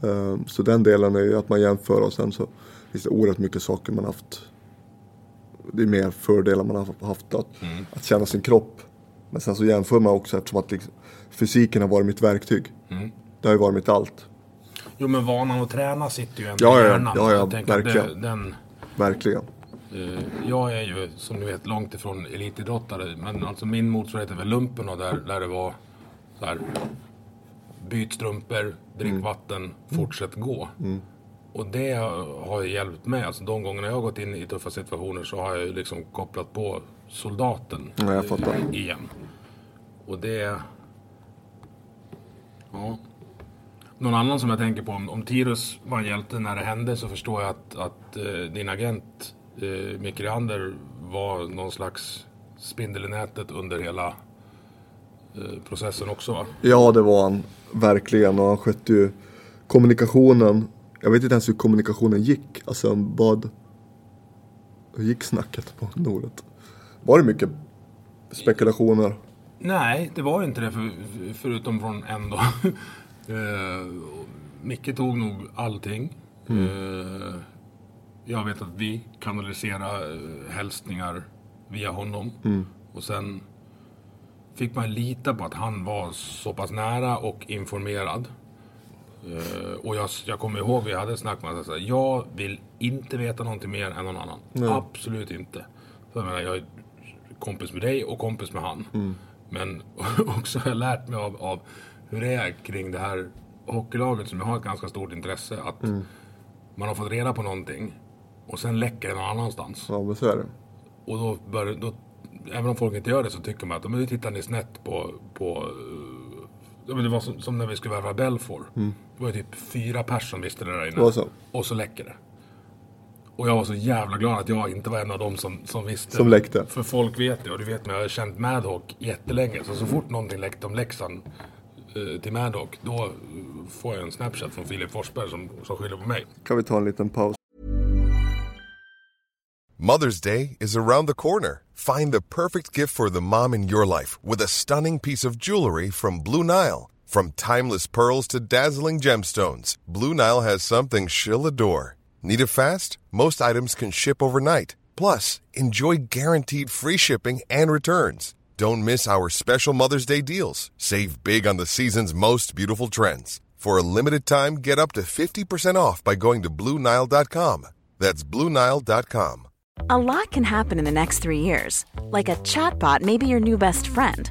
Eh, så den delen är ju att man jämför och sen så finns det oerhört mycket saker man haft. Det är mer fördelar man har haft att, att känna sin kropp. Men sen så jämför man också eftersom att liksom, fysiken har varit mitt verktyg. Det har ju varit mitt allt. Jo men vanan att träna sitter ju ändå Ja, i ja, hjärnan. ja, ja, att verkligen. den, Verkligen. eh, jag är ju som ni vet långt ifrån elitidrottare. Men alltså min motsvarighet är väl lumpen och där, där det var så här. Byt strumpor, drick Mm. vatten, fortsätt gå. Och det har ju hjälpt mig. Alltså de gångerna jag har gått in i tuffa situationer så har jag ju liksom kopplat på soldaten Ja, jag fattar. igen. Och det... Ja. Någon annan som jag tänker på, om, om Tirus var en hjälte när det hände så förstår jag att, att eh, din agent eh, Micke Leander var någon slags spindel i nätet under hela eh, processen också va? Ja, det var han verkligen. Och han skötte ju kommunikationen. Jag vet inte ens hur kommunikationen gick. Alltså vad... Hur gick snacket på Nordet? Var det mycket spekulationer? Nej, det var inte det för, förutom från en då. eh, Micke tog nog allting. Eh, jag vet att vi kanaliserade eh, hälsningar via honom. Och sen fick man lita på att han var så pass nära och informerad. Eh, och jag, jag kommer ihåg, vi hade ett snack med honom. Jag vill inte veta någonting mer än någon annan. Absolut inte. För jag menar, jag kompis med dig och kompis med han. Mm. Men också har jag lärt mig av, av hur det är kring det här hockeylaget som har ett ganska stort intresse. Att Mm. man har fått reda på någonting och sen läcker det någon annanstans. Ja, men så är det. Och då bör, då, även om folk inte gör det så tycker man att men nu tittar ni snett på, på det var som, som när vi skulle värva Belfor. Det var ju typ fyra personer som visste det där inne. Mm. Så. Och så läcker det. Och jag var så jävla glad att jag inte var en av dem som, som visste. Som läckte. För folk vet det och du vet jag har känt Madhawk jättelänge. Så så fort någonting läckte om Leksand till Madhawk, då eh, får jag en Snapchat från Filip Forsberg som, som skyller på mig. Kan vi ta en liten paus? Mother's Day is around the corner. Find the perfect gift for the mom in your life with a stunning piece of jewelry from Blue Nile. From timeless pearls to dazzling gemstones, Blue Nile has something she'll adore. Need it fast? Most items can ship overnight. Plus, enjoy guaranteed free shipping and returns. Don't miss our special Mother's Day deals. Save big on the season's most beautiful trends. For a limited time, get up to 50% off by going to BlueNile.com. That's BlueNile.com. A lot can happen in the next three years. Like a chatbot may be your new best friend.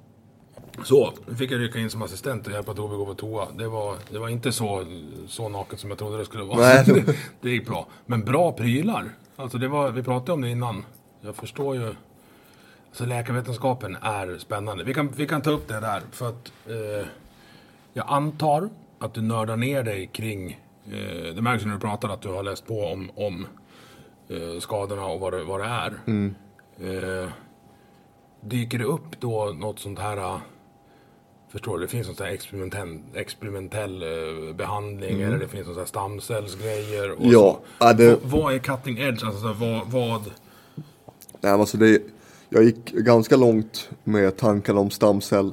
Så, nu fick jag rycka in som assistent och hjälpa Tove gå på toa. Det var, det var inte så, så naket som jag trodde det skulle vara. Nej. det, det gick bra. Men bra prylar. Alltså det var, vi pratade om det innan. Jag förstår ju. Alltså läkarvetenskapen är spännande. Vi kan, vi kan ta upp det där. För att eh, jag antar att du nördar ner dig kring, eh, det märks när du pratar att du har läst på om, om eh, skadorna och vad det, vad det är. Eh, dyker det upp då något sånt här Förstår du? Det finns sån här experimentell, experimentell eh, behandling eller det finns sån här stamcellsgrejer. Och Mm. Ja, så. det- Vad är cutting edge? Alltså, här, vad, vad... Nej, alltså det, jag gick ganska långt med tankarna om stamcell.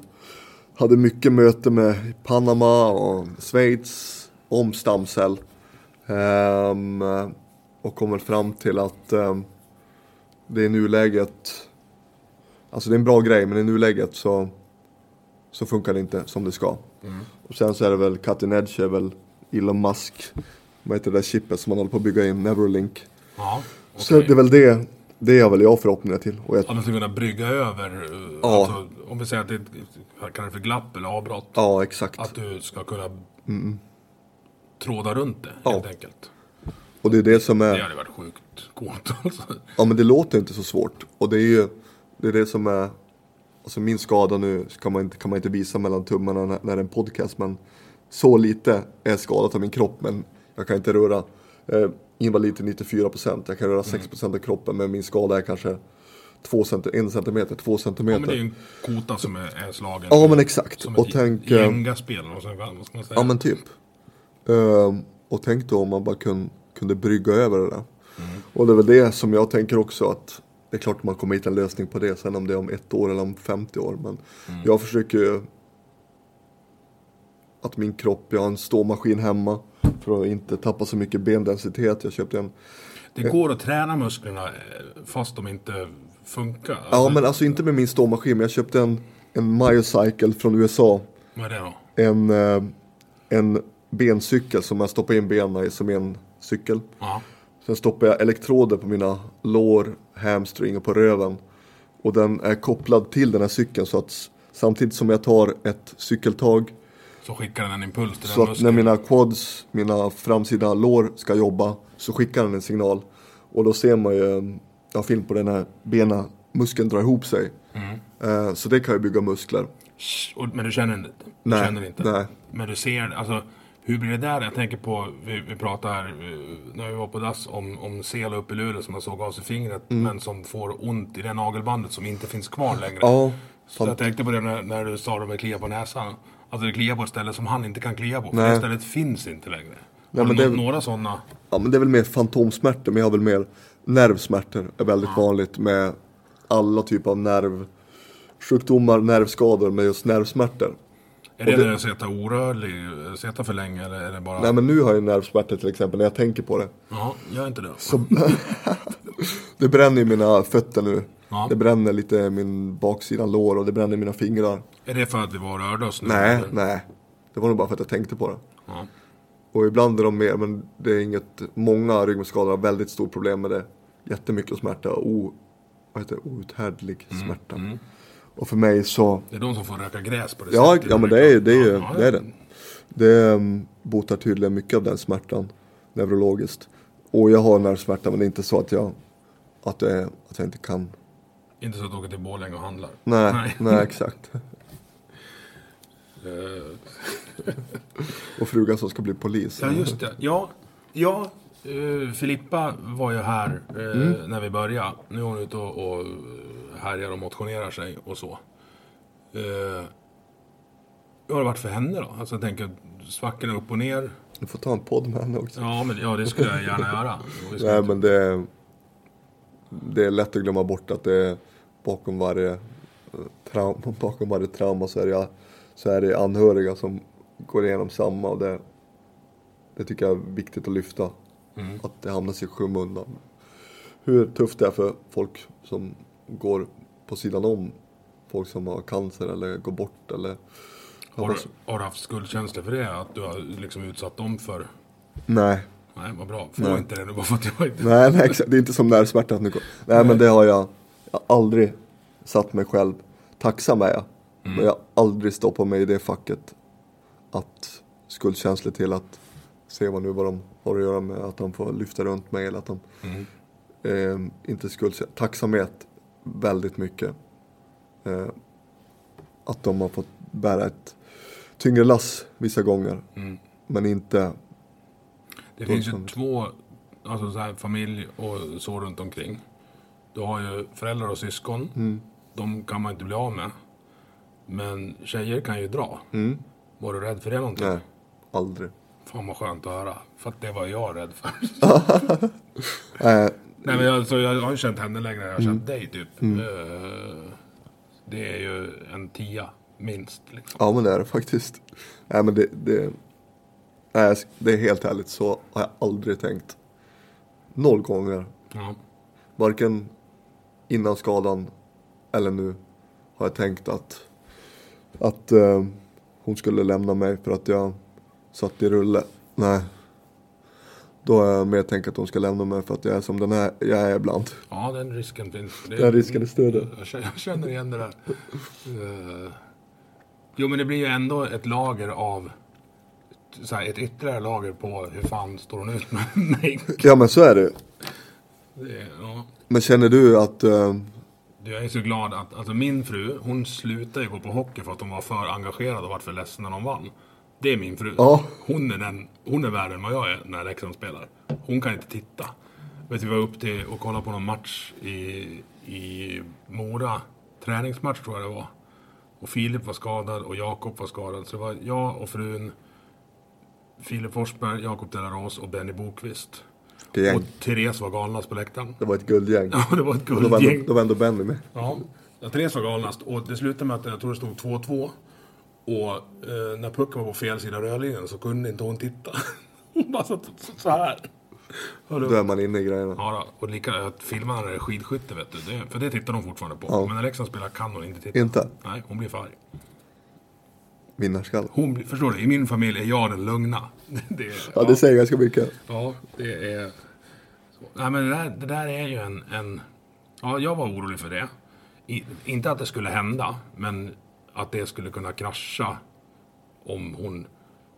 Hade mycket möte med Panama och Schweiz om stamcell. Ehm, och kommer fram till att ehm, det är i nuläget, alltså det är en bra grej men i nuläget så, så funkar det inte som det ska. Och sen så är det väl cutting edge är väl Elon Musk, vad heter det där chippet som man håller på att bygga in, Neuralink. Ja, Så okej. det är väl det, det har väl jag förhoppningar till. Och jag, Att man ska kunna brygga över. eh, Ja. Alltså, om vi säger att det är, kallar det för glapp eller avbrott. ja, exakt. Att du ska kunna tråda runt det Ja. helt enkelt. Och det är det som Det är, hade varit sjukt coolt alltså. ja men det låter inte så svårt. Och det är ju, det är det som är, alltså min skada nu kan man inte, kan man inte visa mellan tummarna när, när det är en podcast. Men så lite är skadat av min kropp men jag kan inte röra, eh, invalid till 94%. Jag kan röra 6% av kroppen men min skada är kanske 2 centi- 1 centimeter, 2 Ja, centimeter. men det är ju en kota som är, är slagen. Ja, men exakt. Som Och ett tänk, eh, Jenga-spel. eller vad ska man- säga? Ja men typ. Ehm, och tänk då om man bara kun, kunde brygga över det där. Och det är väl det som jag tänker också att det är klart man kommer hitta en lösning på det sen om det är om ett år eller om 50 år. Men jag försöker ju att min kropp, jag har en ståmaskin hemma för att inte tappa så mycket bendensitet. Jag köpte en, Det går att träna musklerna eh, fast de inte funkar. ja men alltså inte med min ståmaskin men jag köpte en, en Myocycle från USA. Vad är det då? En, eh, en bencykel som jag stoppar in benen i som en cykel. Ja. Sen stoppar jag elektroder på mina lår, hamstring och på röven. Och den är kopplad till den här cykeln så att samtidigt som jag tar ett cykeltag Så skickar den en impuls till så den att när mina quads, mina framsida lår ska jobba så skickar den en signal. Och då ser man ju, jag har film på den här bena, muskeln drar ihop sig. Mm. Eh, Så det kan ju bygga muskler. Men du känner inte? Du Nej, känner inte? nej. Men du ser, alltså hur blir det där? Jag tänker på, vi, vi pratade här eh, när vi var på dass om, om Sela uppe i Luleå som har sågat av sig fingret men som får ont i det nagelbandet som inte finns kvar längre. Mm. Ja, Så jag tänkte på det när, när du sa det med klia på näsan. Alltså det kliar på ett ställe som han inte kan klia på. För Nej. det stället finns inte längre. Nej, men det- nå- några sådana? Ja men det är väl mer fantomsmärtor, men jag har väl mer nervsmärtor är väldigt vanligt med alla typer av sjukdomar, nervskador med just nervsmärtor. Är det Och det- när jag sitter orörlig, sitter för länge eller är det bara... Nej men nu har jag nervsmärtor till exempel när jag tänker på det. Ja, gör inte det. Så, det bränner i mina fötter nu. Ja. Det bränner lite min baksida lår och det bränner mina fingrar. Är det för att vi var och rörde oss nu? Nej, eller? nej. Det var nog bara för att jag tänkte på det. Ja. Och ibland är de mer, men det är inget, många ryggmärgsskador har väldigt stort problem med det. Jättemycket smärta, o, vad heter det, outhärdlig Mm, smärta. Och för mig så, Det är de som får röka gräs på det ja, sättet. ja men det är, det är, Ja, det är det. Det um, botar tydligen mycket av den smärtan, neurologiskt. Och jag har nervsmärta men det är inte så att jag, att, är, att jag inte kan. Inte så att du åker till Borlänge och handlar. Nej, nej, exakt. Eh, Och frugan som ska bli polis. Ja, just det. Ja, ja eh, Filippa var ju här eh, Mm. när vi började. Nu är hon ute och, och härjar och motionerar sig och så. Eh, har det varit för henne då? Alltså jag tänker, svackorna upp och ner. Du får ta en podd med henne också. Ja, men, ja det skulle jag gärna göra. Nej men det är, det är lätt att glömma bort att det bakom varje eh, trauma, bakom varje trauma så är, det, så är det anhöriga som går igenom samma och det, det tycker jag är viktigt att lyfta. Att det hamnar i skymundan. Hur tufft det är för folk som går på sidan om. Folk som har cancer eller går bort eller har, du, har du haft skuldkänslor för det? Att du har liksom utsatt dem för... Nej, Nej, vad bra. Får Nej. inte det nu bara för att jag inte... Nej, nej exakt. Det är inte som nu kom- Nej, men det har jag, jag har aldrig satt mig själv. Tacksam är jag. Men jag har aldrig stoppat mig i det facket. Att skuldkänslor till att se vad nu vad de har att göra med. Att de får lyfta runt mig eller att de eh, inte skuldkänslor. Tacksamhet väldigt mycket. Eh, att de har fått bära ett tyngre lass vissa gånger. Men inte Det finns ju två, alltså så här, familj och så runt omkring. Du har ju föräldrar och syskon. Mm. De kan man inte bli av med. Men tjejer kan ju dra. Var du rädd för det någonting? Mm. Nej, aldrig. Fan vad skönt att höra. För att det var jag rädd för. Nej, men jag, så jag har ju känt henne längre än jag har Mm. känt dig typ. Eh, det är ju en tia, minst. Liksom. Ja men det är det faktiskt. Nej men det, det, nej, det är helt ärligt så har jag aldrig tänkt. Noll gånger. Ja. Varken innan skadan eller nu har jag tänkt att, att eh, hon skulle lämna mig för att jag satt i rulle. Nej. Då har jag mer tänkt att hon ska lämna mig för att jag är som den är, jag är ibland. ja, den risken finns. Det, Den risken är större. Jag känner, igen det där. Eh, jo, men det blir ju ändå ett lager av... Så här, ett ytterligare lager på hur fan står hon ut med mig. Ja men så är det. Det, ja. Men känner du att, eh, Jag är så glad att alltså min fru, hon slutade ju gå på hockey för att hon var för engagerad och var för ledsen när de vann. Det är min fru. Ja. Hon, är den, hon är värre än vad jag är när Leksand spelar. Hon kan inte titta. Vet, vi var upp till och kollade på någon match i, i Mora. Träningsmatch tror jag det var. Och Filip var skadad och Jakob var skadad. Så det var jag och frun, Filip Forsberg, Jakob Delaros och Benny Bokvist. Och Therese var galnast på läktaren. Det var ett guldgäng. Ja, det var ett Och då var ändå, guldgäng. då var ändå Benny med. Ja, ja, Therese var galnast. Och det slutade med att jag tror det stod 2-2. Och eh, när pucken var på fel sida rörlinjen så kunde inte hon titta. Hon bara satt så, här. Då är man inne i grejerna. Ja, då. och lika att filma när det är skidskytte, vet du. Det, för det tittar de fortfarande på. Ja. Men när Leksand spelar kan hon inte titta. Inte? Nej, hon blir för arg. Vinnarskalle. Hon, förstår du? I min familj är jag den lugna. Det, är- Ja det säger ganska mycket. Ja, det är... Så. Nej, men det där, det där är ju en, en... Ja, jag var orolig för det. I, inte att det skulle hända, men att det skulle kunna krascha om hon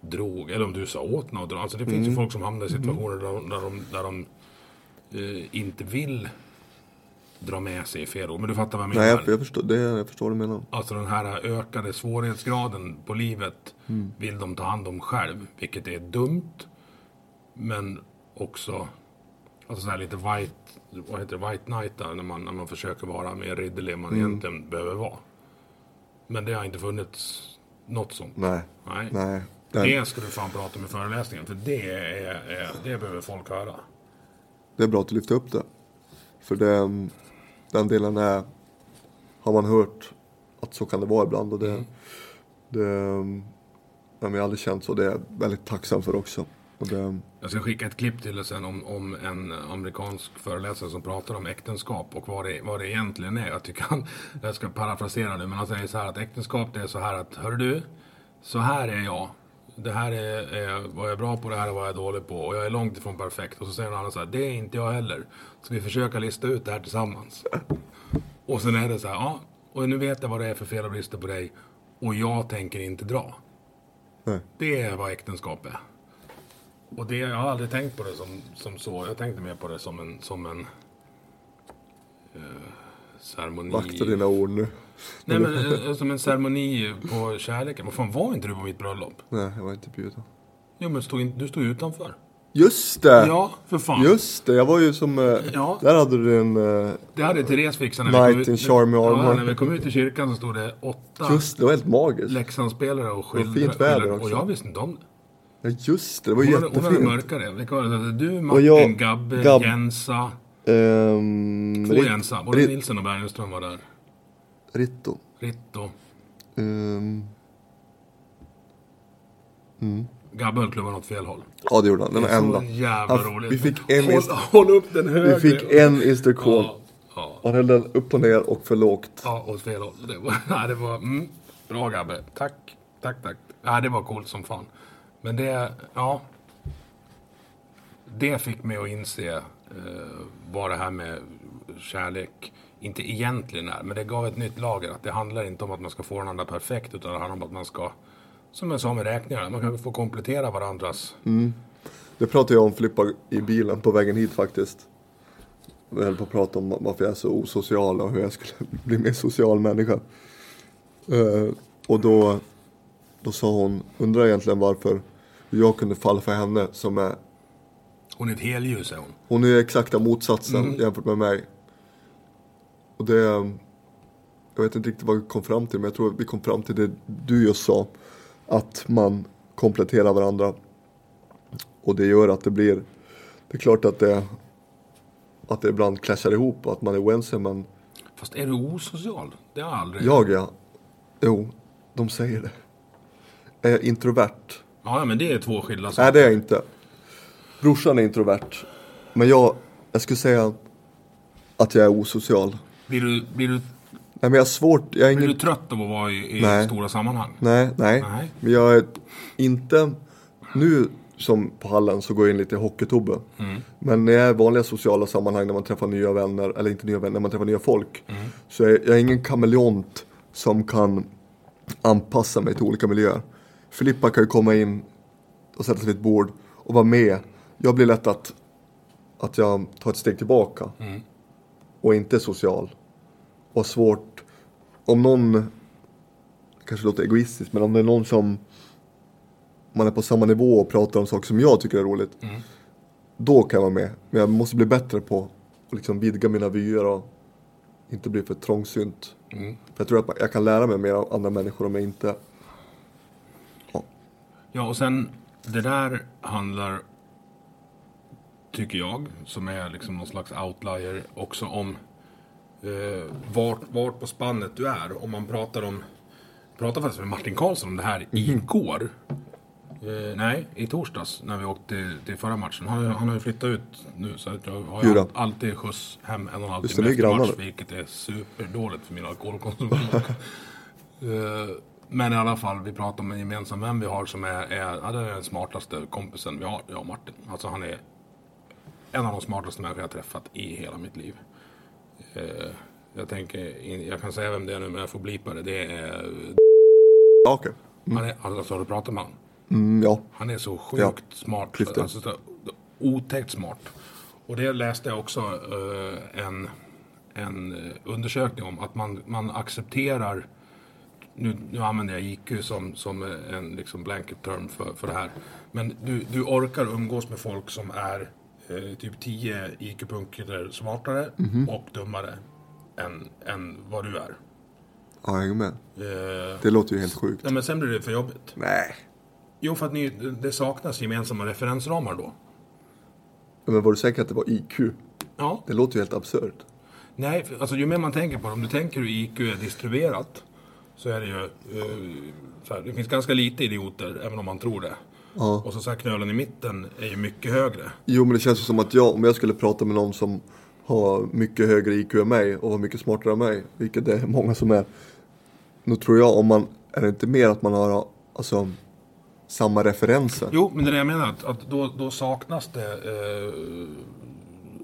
drog, eller om du sa åt något. Alltså det finns ju folk som hamnar i situationer där, de- där de, där de eh, inte vill dra med sig fel ord. Men du fattar vad jag menar? Nej jag, jag, förstår, det, jag förstår vad du menar. Alltså den här ökade svårighetsgraden på livet vill de ta hand om själv. Vilket är dumt. Men också alltså så här lite white, vad heter det, white knight där, när man, när man försöker vara mer ridderlig än man egentligen behöver vara. Men det har inte funnits något sånt. Nej. Nej. Nej. Den, Det ska du fan prata om i föreläsningen. För det, är, är, det behöver folk höra. det är bra att du lyfter upp det. För det, den delen är, har man hört att så kan det vara ibland. Och det, det, ja, men jag har aldrig känt så. Det är jag väldigt tacksam för också. Det, Jag ska skicka ett klipp till er sen om, om en amerikansk föreläsare som pratar om äktenskap och vad det, vad det egentligen är. Jag tycker han, jag ska parafrasera nu, men han säger så här att äktenskap det är så här att, hör du, så här är jag. Det här är, är vad jag är bra på, det här är vad jag är dålig på och jag är långt ifrån perfekt. Och så säger någon annan så här, det är inte jag heller. Ska vi försöka lista ut det här tillsammans? Och sen är det så här, ja, och nu vet jag vad det är för fel och brister på dig och jag tänker inte dra. nej. Det är vad äktenskap är. Och det, jag har aldrig tänkt på det som, som så. Jag tänkte mer på det som en, som en eh, ceremoni. Vakta dina ord nu. Nej men eh, som en ceremoni på kärleken. Vad fan var inte du på mitt bröllop? Nej, jag var inte bjuden. Jo men stod, in- du stod utanför. Just det! Ja, för fan. Just det, jag var ju som... eh, Ja. Där hade du en... eh, Det hade Therese fixat när Knight vi kom ut. in charming ja, armor. när vi kom ut i kyrkan så stod det åtta Just det, det var helt magiskt. Leksandsspelare och skildrade. fint väder också. Och jag visste inte om det. Ja, just det, det var Hon hade, hon hade jättefint. mörkare. Vilka var det? Du, Martin, jag- Gabbe, Gab- Jensa. Ehm, Två Rit- Jensa. Både Rit- Nilsson och Bergenström var där. Ritto. Ritto. Ehm, Gabbe höll klubban åt fel håll. ja, det gjorde han. Den är enda. jävla Han- roligt. Vi fick en, håll, håll upp den högre. vi fick en instruktion. Ja, ja, Han höll den upp och ner och för lågt. ja, åt fel håll. Det var, nej, det var mm, bra Gabbe. Tack, tack, tack. Ja, det var coolt som fan. Men det, ja. Det fick mig att inse eh, vad det här med kärlek inte egentligen är. Men det gav ett nytt lager. Att det handlar inte om att man ska få den andra perfekt. Utan det handlar om att man ska, som jag sa med räkningar, man kan få komplettera varandras. Mm. Det pratade jag om Filippa i bilen på vägen hit faktiskt. Vi höll på att prata om varför jag är så osocial och hur jag skulle bli mer social människa. Eh, och då, då sa hon, undrar egentligen varför hur jag kunde falla för henne som är Hon är ett helljus, är hon. Hon är exakta motsatsen Mm. jämfört med mig. Och det... Jag vet inte riktigt vad vi kom fram till, men jag tror att vi kom fram till det du just sa. Att man kompletterar varandra. Och det gör att det blir... Det är klart att det, att det ibland clashar ihop och att man är oense, men Fast är du osocial? Det har jag aldrig... jag ja. Jo, de säger det. Är jag introvert? Ja, men det är två skilda saker. Nej, det är jag inte. Brorsan är introvert. Men jag, jag skulle säga att jag är osocial. Blir du, blir du, Nej men jag har svårt, jag är blir ingen... du trött av att vara i, i Nej. stora sammanhang? Nej, nej. Nej. Men jag är inte... Nu som på Hallen så går jag in lite i hockeytobbe. Mm. Men när jag är i vanliga sociala sammanhang när man träffar nya vänner, eller inte nya vänner, när man träffar nya folk. Mm. Så är jag är ingen kameleont som kan anpassa mig till olika miljöer. Filippa kan ju komma in och sätta sig vid ett bord och vara med. Jag blir lätt att, att jag tar ett steg tillbaka. Mm. Och inte är social. Och svårt, om någon kanske låter egoistiskt, men om det är någon som man är på samma nivå och pratar om saker som jag tycker är roligt. Då kan jag vara med. Men jag måste bli bättre på att liksom vidga mina vyer och inte bli för trångsynt. För jag tror att jag kan lära mig mer av andra människor om jag inte... Ja, och sen det där handlar, tycker jag, som är liksom någon slags outlier, också om eh, vart, vart på spannet du är. Om man pratar om, jag pratade faktiskt med Martin Karlsson om det här igår. Eh, nej, i torsdags när vi åkte till, till förra matchen. Han, han har ju flyttat ut nu så att jag har ju alltid skjuts hem en och en halv Just det, timme ni är efter grannar match. nu. Vilket är superdåligt för min alkoholkonsumtion. Eh, Men i alla fall, vi pratar om en gemensam vän vi har som är, är, ja, det är den smartaste kompisen vi har, jag och Martin. Alltså han är en av de smartaste människor jag har träffat i hela mitt liv. Eh, jag tänker, jag kan säga vem det är nu men jag får blipa det. Det är, okej. han är alltså har du pratat med honom? Mm, ja. Han är så sjukt Ja, smart. Clifton. Alltså, så, otäckt smart. Och det läste jag också eh, en, en eh, undersökning om. Att man, man accepterar, nu, nu använder jag IQ som, som en liksom blanket term för, för det här. Men du, du orkar umgås med folk som är eh, typ 10 IQ-punkter smartare Mhm. och dummare än, än vad du är. Ja, jag är med. Eh, Det låter ju helt sjukt. ja, men sen blir det för jobbigt. Nej. Jo, för att ni, det saknas gemensamma referensramar då. Men var du säker att det var IQ? Ja. Det låter ju helt absurt. Nej, alltså ju mer man tänker på det, om du tänker hur IQ är distribuerat. Så är det ju... eh, här, det finns ganska lite idioter, även om man tror det. Ja. Och så, så här, knölen i mitten är ju mycket högre. Jo men det känns ju som att jag, om jag skulle prata med någon som har mycket högre IQ än mig och var mycket smartare än mig, vilket det är många som är. Nu tror jag om man, är det inte mer att man har alltså samma referenser? Jo, men det är det jag menar. Att, att då, då saknas det... Eh,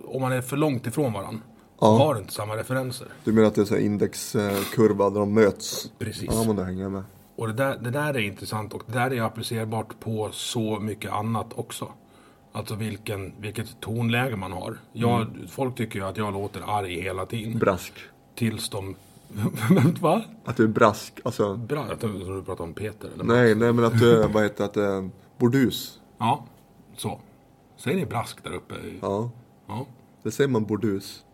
om man är för långt ifrån varandra. Ja. har du inte samma referenser. Du menar att det är så här indexkurva där de möts? Precis. Ja men det hänger jag med. Och det där, det där är intressant och det där är applicerbart på så mycket annat också. Alltså vilken, vilket tonläge man har. Jag, Folk tycker ju att jag låter arg hela tiden. Brask. Tills de... Va? Att du är brask, alltså. Bra, jag trodde du pratade om Peter. Eller? Nej, nej men att du är, vad heter att det är bordus. Ja, så. Säger ni brask där uppe? Ja, ja. det säger man bordus.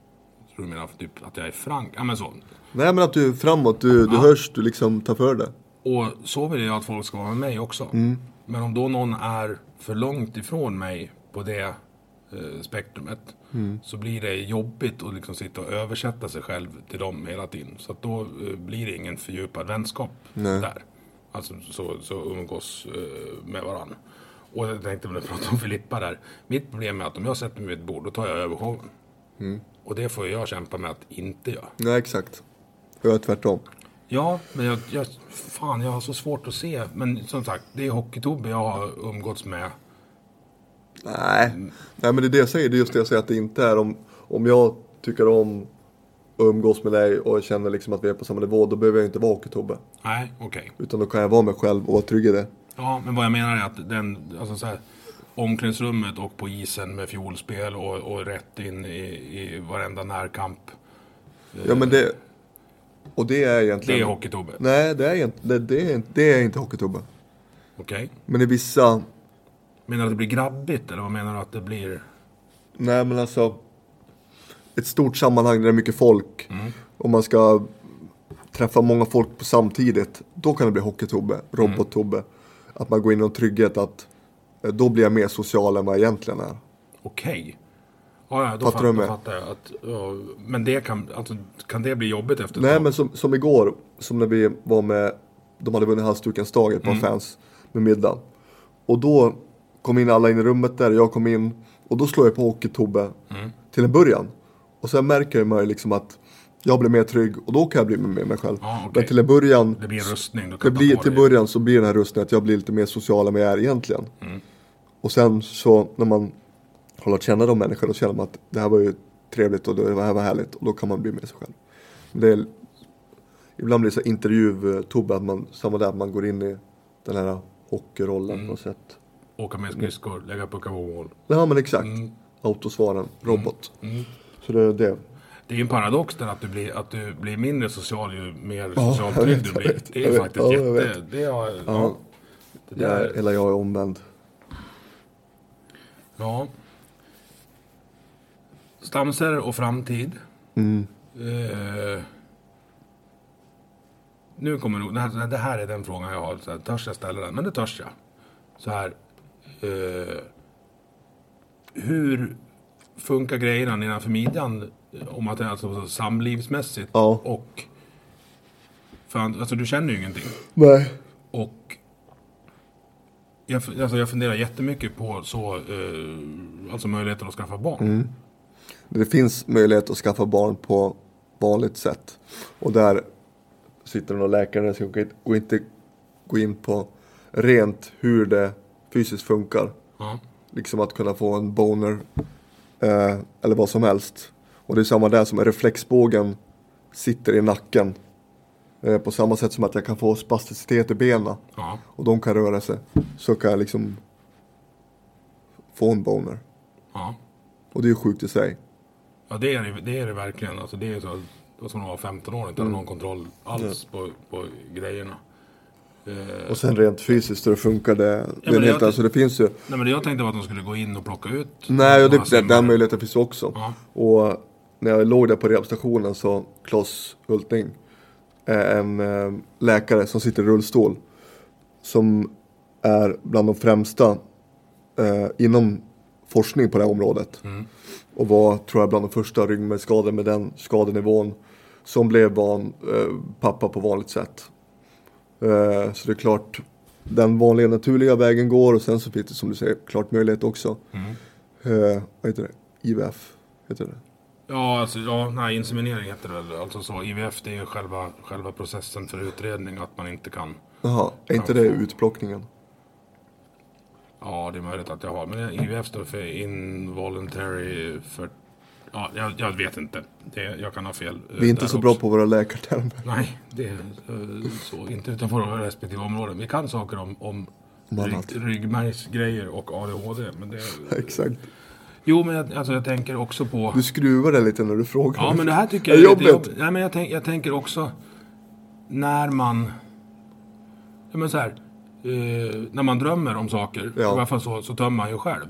Tror du menar typ att jag är frank? Ja men så. Nej men att du är framåt, du, du hörs, du liksom tar för det. Och så vill jag att folk ska vara med mig också. Men om då någon är för långt ifrån mig på det eh, spektrumet. Så blir det jobbigt att liksom sitta och översätta sig själv till dem hela tiden. Så att då eh, blir det ingen fördjupad vänskap där. Alltså så, så umgås eh, med varandra. Och jag tänkte väl prata om Filippa där. Mitt problem är att om jag sätter mig vid ett bord, då tar jag över showen. Och det får jag kämpa med att inte göra. Nej exakt. Jag är tvärtom. Ja, men jag, jag, fan, jag har så svårt att se. Men som sagt, det är Hockeytobbe jag har umgåtts med. Nej. Nej men det är det jag säger, det är just det jag säger att det inte är om, om jag tycker om att umgås med dig och känner liksom att vi är på samma nivå, då behöver jag inte vara Hockeytobbe. Nej, okej. Utan då kan jag vara mig själv och vara trygg i det. Ja, men vad jag menar är att den, alltså så här, omklädningsrummet och på isen med fiolspel och, och rätt in i, i varenda närkamp. Ja men det, och det är egentligen... Det är Hockeytobbe. Nej, det är, inte- det, det är, det är inte Hockeytobbe. Okej. Men i vissa, Menar du att det blir grabbigt eller vad menar du att det blir? nej men alltså. Ett stort sammanhang där det är mycket folk. Och man ska träffa många folk på samtidigt. Då kan det bli Hockeytobbe, Robot-Tobbe. Att man går in i en trygghet att då blir jag mer social än vad jag egentligen är. Okej. Ja, ja, då, Fattar fatt, du med? fattar jag. Att, ja, men det kan, alltså, kan det bli jobbigt efter Nej men som, som igår, som när vi var med, de hade vunnit halsdukens dag, ett par fans med middag. Och då kom in alla in i rummet där, jag kom in och då slår jag på Hockey-Tobbe till en början. Och sen märker man ju liksom att jag blir mer trygg och då kan jag bli mer mig själv. Ja, okej. Men till en början, Det blir en rustning. Det blir, till början så blir den här rustningen att jag blir lite mer social än vad jag är egentligen. Och sen så när man har lärt känna de människorna då känner man att det här var ju trevligt och det här var härligt och då kan man bli med sig själv. Men Det är, ibland blir det så intervju-Tobbe, att man, samma där, man går in i den här hockeyrollen på något sätt. Åka med skridskor, lägga puckar på mål. Ja men exakt. Mm. Autosvaren, robot. Så det är det. Det är ju en paradox där att du blir, att du blir mindre social ju mer Ja, socialt trygg du blir. Det är faktiskt Ja, jätte... Det har, ja. Det Jag, där, eller jag är omvänd. Ja. Stamceller och framtid. Mm. Eh, nu kommer nog, det här, det här är den frågan jag har. Så här, törs jag ställa den? Men det törs jag. Så här. Eh, hur funkar grejerna nedanför midjan? eh, Om att det är alltså samlivsmässigt Ja. och... För, alltså du känner ju ingenting. Nej. Och jag, alltså jag funderar jättemycket på så, eh, alltså möjligheten att skaffa barn. Mm. Det finns möjlighet att skaffa barn på vanligt sätt. Och där sitter någon läkare som ska gå inte gå in på rent hur det fysiskt funkar. Ja. Liksom att kunna få en boner eh, eller vad som helst. Och det är samma där som reflexbågen sitter i nacken. Eh, på samma sätt som att jag kan få spasticitet i benen Ja. och de kan röra sig. Så kan jag liksom få en boner. ja. Och det är ju sjukt i sig. Ja, det är det, det, är det verkligen. Alltså, det är så, det var som att vara 15 år inte Mm. ha någon kontroll alls på, på grejerna. Eh, Och sen rent fysiskt hur det funkar det, det är men en helt jag- annan. Så det finns ju. nej, men det jag tänkte var att de skulle gå in och plocka ut Nej, och det, det, den möjligheten finns också. Ja. Och när jag låg där på rehabstationen så Klas Hulting en eh, läkare som sitter i rullstol. Som är bland de främsta eh, inom forskning på det här området. Mm. Och var, tror jag, bland de första ryggmärgsskadade med den skadenivån. Som blev van, eh, pappa på vanligt sätt. Så det är klart, den vanliga naturliga vägen går och sen så finns det som du säger klart möjlighet också. Mm. Eh, vad heter det? IVF heter det. Ja, alltså, ja, nej, inseminering heter det väl. Alltså så, IVF det är ju själva, själva processen för utredning, att man inte kan. Jaha, är inte det utplockningen? Ja, det är möjligt att jag har. Men IVF står för involuntary för... Ja, jag, jag vet inte. Det, jag kan ha fel. eh, Vi är inte så bra också. på våra läkartermer. Nej, det är eh, så. Inte utanför våra respektive områden. Vi kan saker om, om rygg, ryggmärgsgrejer och ADHD. Men det, Exakt. Jo, men jag, alltså, jag tänker också på... Du skruvar dig lite när du frågar. Ja, men det här tycker Det jag är är lite jobbigt. Nej, men jag, tänk, jag tänker också när man... Ja, men så här. Eh, när man drömmer om saker, Ja. i alla fall så, så tömmer man ju själv.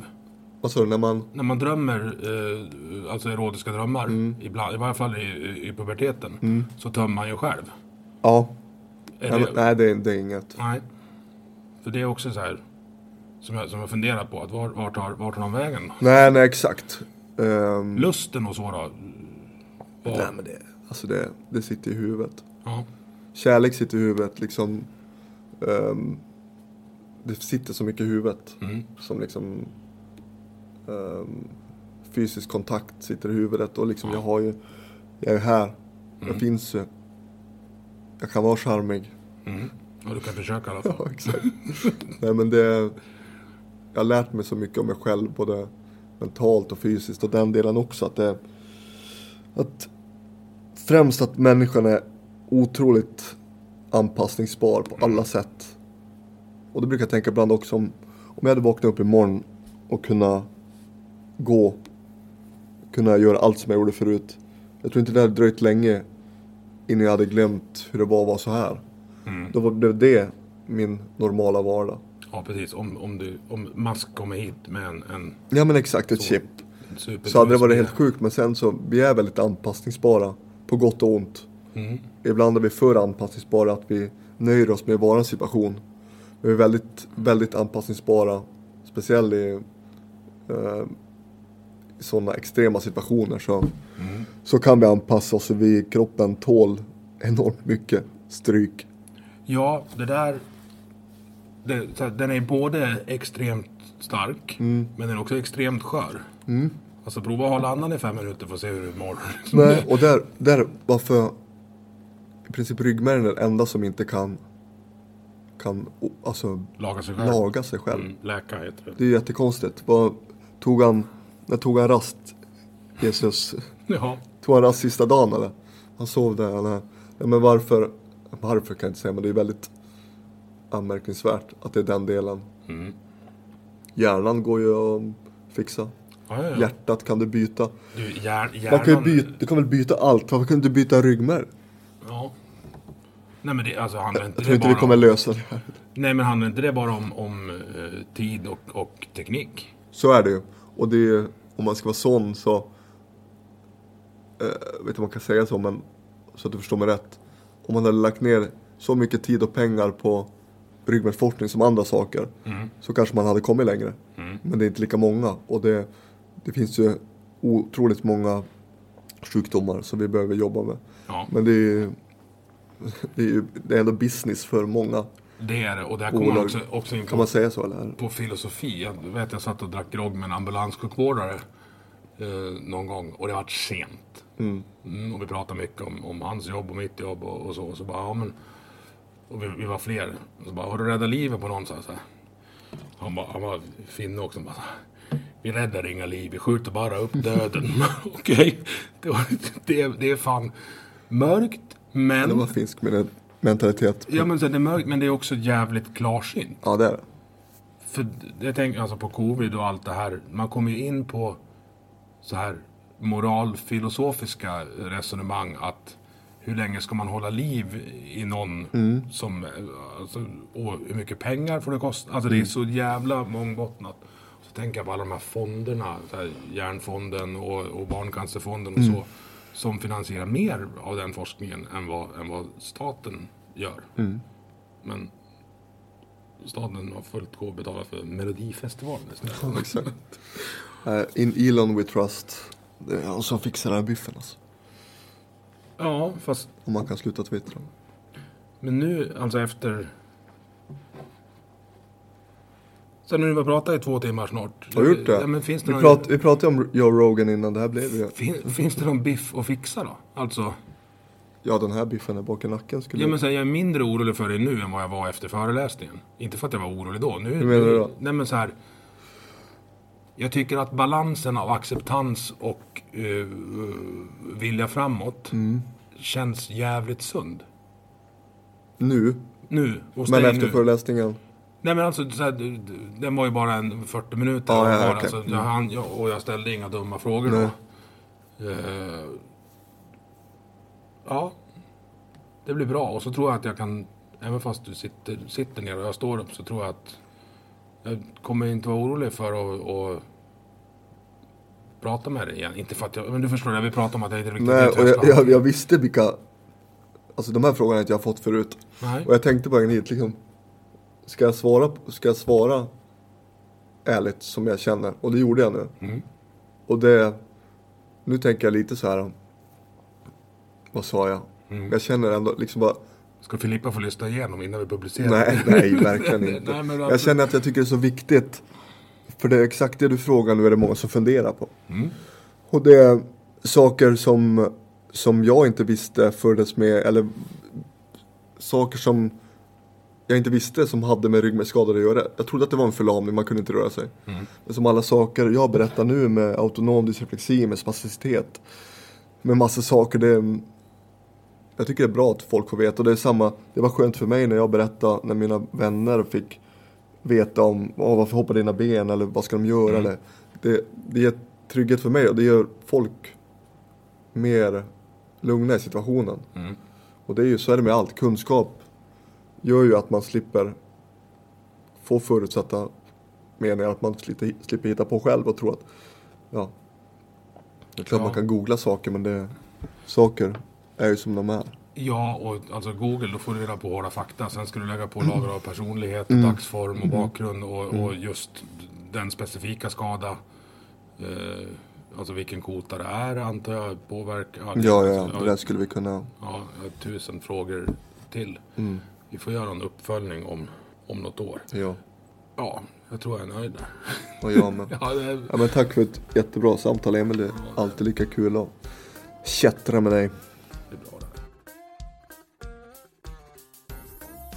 Vad sa du, när man... När man drömmer, eh, alltså erotiska drömmar, Mm. ibland, i varje fall i, i, puberteten, så tömmer man ju själv. Ja. Är Nej, det, nej det, är, det är inget. nej. För det är också så här, som jag, som jag funderar på, att var, var, tar, var tar de vägen? Nej, nej exakt. Ehm, Lusten och så då? Var, nej men det, alltså det, det sitter i huvudet. ja. Kärlek sitter i huvudet liksom. ehm, det sitter så mycket i huvudet. Mm. Som liksom ehm, fysisk kontakt sitter i huvudet och liksom jag har ju, jag är här. Mm. Jag finns ju. Jag kan vara charmig. Mm. Ja, du kan försöka i alla fall. Ja, exakt. Nej men det, jag har lärt mig så mycket om mig själv både mentalt och fysiskt och den delen också att det, att främst att människan är otroligt anpassningsbar på alla sätt. Och det brukar jag tänka ibland också om, om jag hade vaknat upp imorgon och kunna gå, kunna göra allt som jag gjorde förut. Jag tror inte det hade dröjt länge innan jag hade glömt hur det var att vara så här. Då var det det min normala vardag. Ja, precis. Om, om, du, om Musk kommer hit med en, en Ja men exakt, ett Så. chip. Så hade det varit helt sjukt men sen så, vi är väldigt anpassningsbara. På gott och ont. Ibland är vi för anpassningsbara att vi nöjer oss med vår situation. Vi är väldigt, väldigt anpassningsbara. Speciellt i, eh, sådana extrema situationer så, så kan vi anpassa oss vi, kroppen tål enormt mycket stryk. Ja, det där... Det, så här, den är både extremt stark, Mm. men den är också extremt skör. Alltså prova att hålla andan i fem minuter för att se hur du mår. Nej, och där, där varför i princip ryggmärgen är det enda som inte kan, kan alltså, Laga sig själv. laga sig själv. Mm, läka heter det. Det är jättekonstigt. Vad, tog han, när tog han rast? Jesus, Ja. tog han rast sista dagen eller? Han sov där. Han, ja, men varför, varför kan jag inte säga, men det är väldigt anmärkningsvärt att det är den delen. Mm. Hjärnan går ju att fixa. Ja, ja, ja. Hjärtat kan du byta. Du, hjär, Man kan ju hjärnan... byta, du kan väl byta allt? Varför kan du inte byta ryggmärg? Ja. Nej men det alltså, handlar inte Jag tror inte vi kommer om, lösa det här. Nej men handlar inte det bara om, om eh, tid och, och teknik? Så är det ju. Och det är om man ska vara sån så, eh, vet inte om man kan säga så men, så att du förstår mig rätt. Om man hade lagt ner så mycket tid och pengar på ryggmärgsforskning som andra saker, så kanske man hade kommit längre. Men det är inte lika många och det, det finns ju otroligt många sjukdomar som vi behöver jobba med. Ja. Men det är ju, det är ju det är ändå business för många. Det är det. Och där kommer man Bolag. också, också in Kan på, man säga så eller? på filosofi. Jag vet jag satt och drack grogg med en ambulanssjukvårdare eh, någon gång och det var sent. Mm, och vi pratade mycket om, om hans jobb och mitt jobb och, och så. Och så bara, ja, men, och vi, vi var fler. Och så bara, har du räddat livet på någon? Så här. Han, bara, han var finne också. Bara, vi räddar inga liv, vi skjuter bara upp döden. Okej, det, var- det, det är fan mörkt. Men, Det var finsk men- mentalitet. ja, men så det är mörkt, men det är också jävligt klarsynt. Ja det är det. För jag tänker alltså på covid och allt det här. Man kommer ju in på så här moralfilosofiska resonemang att hur länge ska man hålla liv i någon som, eh, alltså, och hur mycket pengar får det kosta? Alltså det är så jävla mångbottnat. Så tänker jag på alla de här fonderna, så här, Hjärnfonden och, och Barncancerfonden och så, som finansierar mer av den forskningen än vad, än vad staten gör. Men staten har fullt gå att betala för Melodifestivalen istället. Exakt. Eh, in Elon we trust. Det är han som fixar den här biffen alltså. Ja, fast Om man kan sluta twittra. Men nu, alltså efter... Sen när vi har pratat i två timmar snart. Har du gjort det? Ja, men finns det vi, någon, prat, vi pratade om Joe Rogan innan, det här blev ju... fin, finns det någon biff att fixa då? Alltså, Ja, den här biffen är bak i nacken skulle ja, men här, jag är mindre orolig för det nu än vad jag var efter föreläsningen. Inte för att jag var orolig då. Nu, Hur menar du då? Nej men så här. Jag tycker att balansen av acceptans och uh, vilja framåt Mm. känns jävligt sund. Nu, Nu, men efter nu. föreläsningen. Nej men alltså, så här, den var ju bara en 40 minuter. Ja, ja, bara, okej. alltså, jag, hann- jag, och jag ställde inga dumma frågor Nej. då. Eh, ja, det blir bra. Och så tror jag att jag kan, även fast du sitter, sitter ner och jag står upp, så tror jag att jag kommer inte vara orolig för att, att prata med dig igen. Inte för att jag, men du förstår, jag vill prata om att jag inte riktigt Nej, och jag, jag, jag visste vilka... Alltså de här frågorna inte jag fått förut. Nej. Och jag tänkte vägen hit liksom. Ska jag svara, ska jag svara ärligt som jag känner? Och det gjorde jag nu. Mm. Och det... Nu tänker jag lite så här. Vad sa jag? Mm. Jag känner ändå liksom bara... Ska Filippa få lyssna igenom innan vi publicerar? Nej, nej, verkligen inte. Nej, men jag känner att jag tycker det är så viktigt. För det är exakt det du frågar nu är det många som funderar på. Mm. Och det är saker som, som jag inte visste fördes med, eller saker som jag inte visste som hade med ryggmärgsskador att göra. Jag trodde att det var en förlamning, man kunde inte röra sig. Men som alla saker jag berättar nu med autonom dysreflexi, med spasticitet, med massa saker. Det, jag tycker det är bra att folk får veta. Och det är samma, det var skönt för mig när jag berättade, när mina vänner fick veta om Åh, varför hoppar dina ben eller vad ska de göra. Eller, det, det ger trygghet för mig och det gör folk mer lugna i situationen. Och det är ju, så är det med allt. Kunskap gör ju att man slipper få förutsatta meningar. Att man slipper, slipper hitta på själv och tro att ja, det är klart Ja. man kan googla saker men det, saker är ju som de är. Ja, och alltså Google, då får du reda på hårda fakta. Sen ska du lägga på lager av personlighet, Mm. dagsform och bakgrund och, och just den specifika skada. Eh, alltså vilken kota det är antar jag påverkar. Ja, ja, ja, alltså, det där skulle vi kunna... ja, jag har tusen frågor till. Mm. Vi får göra en uppföljning om, om något år. Ja, Ja, jag tror jag är nöjd där. och jag med. Ja, det Ja, men tack för ett jättebra samtal Emil. Det är alltid lika kul att kättra med dig.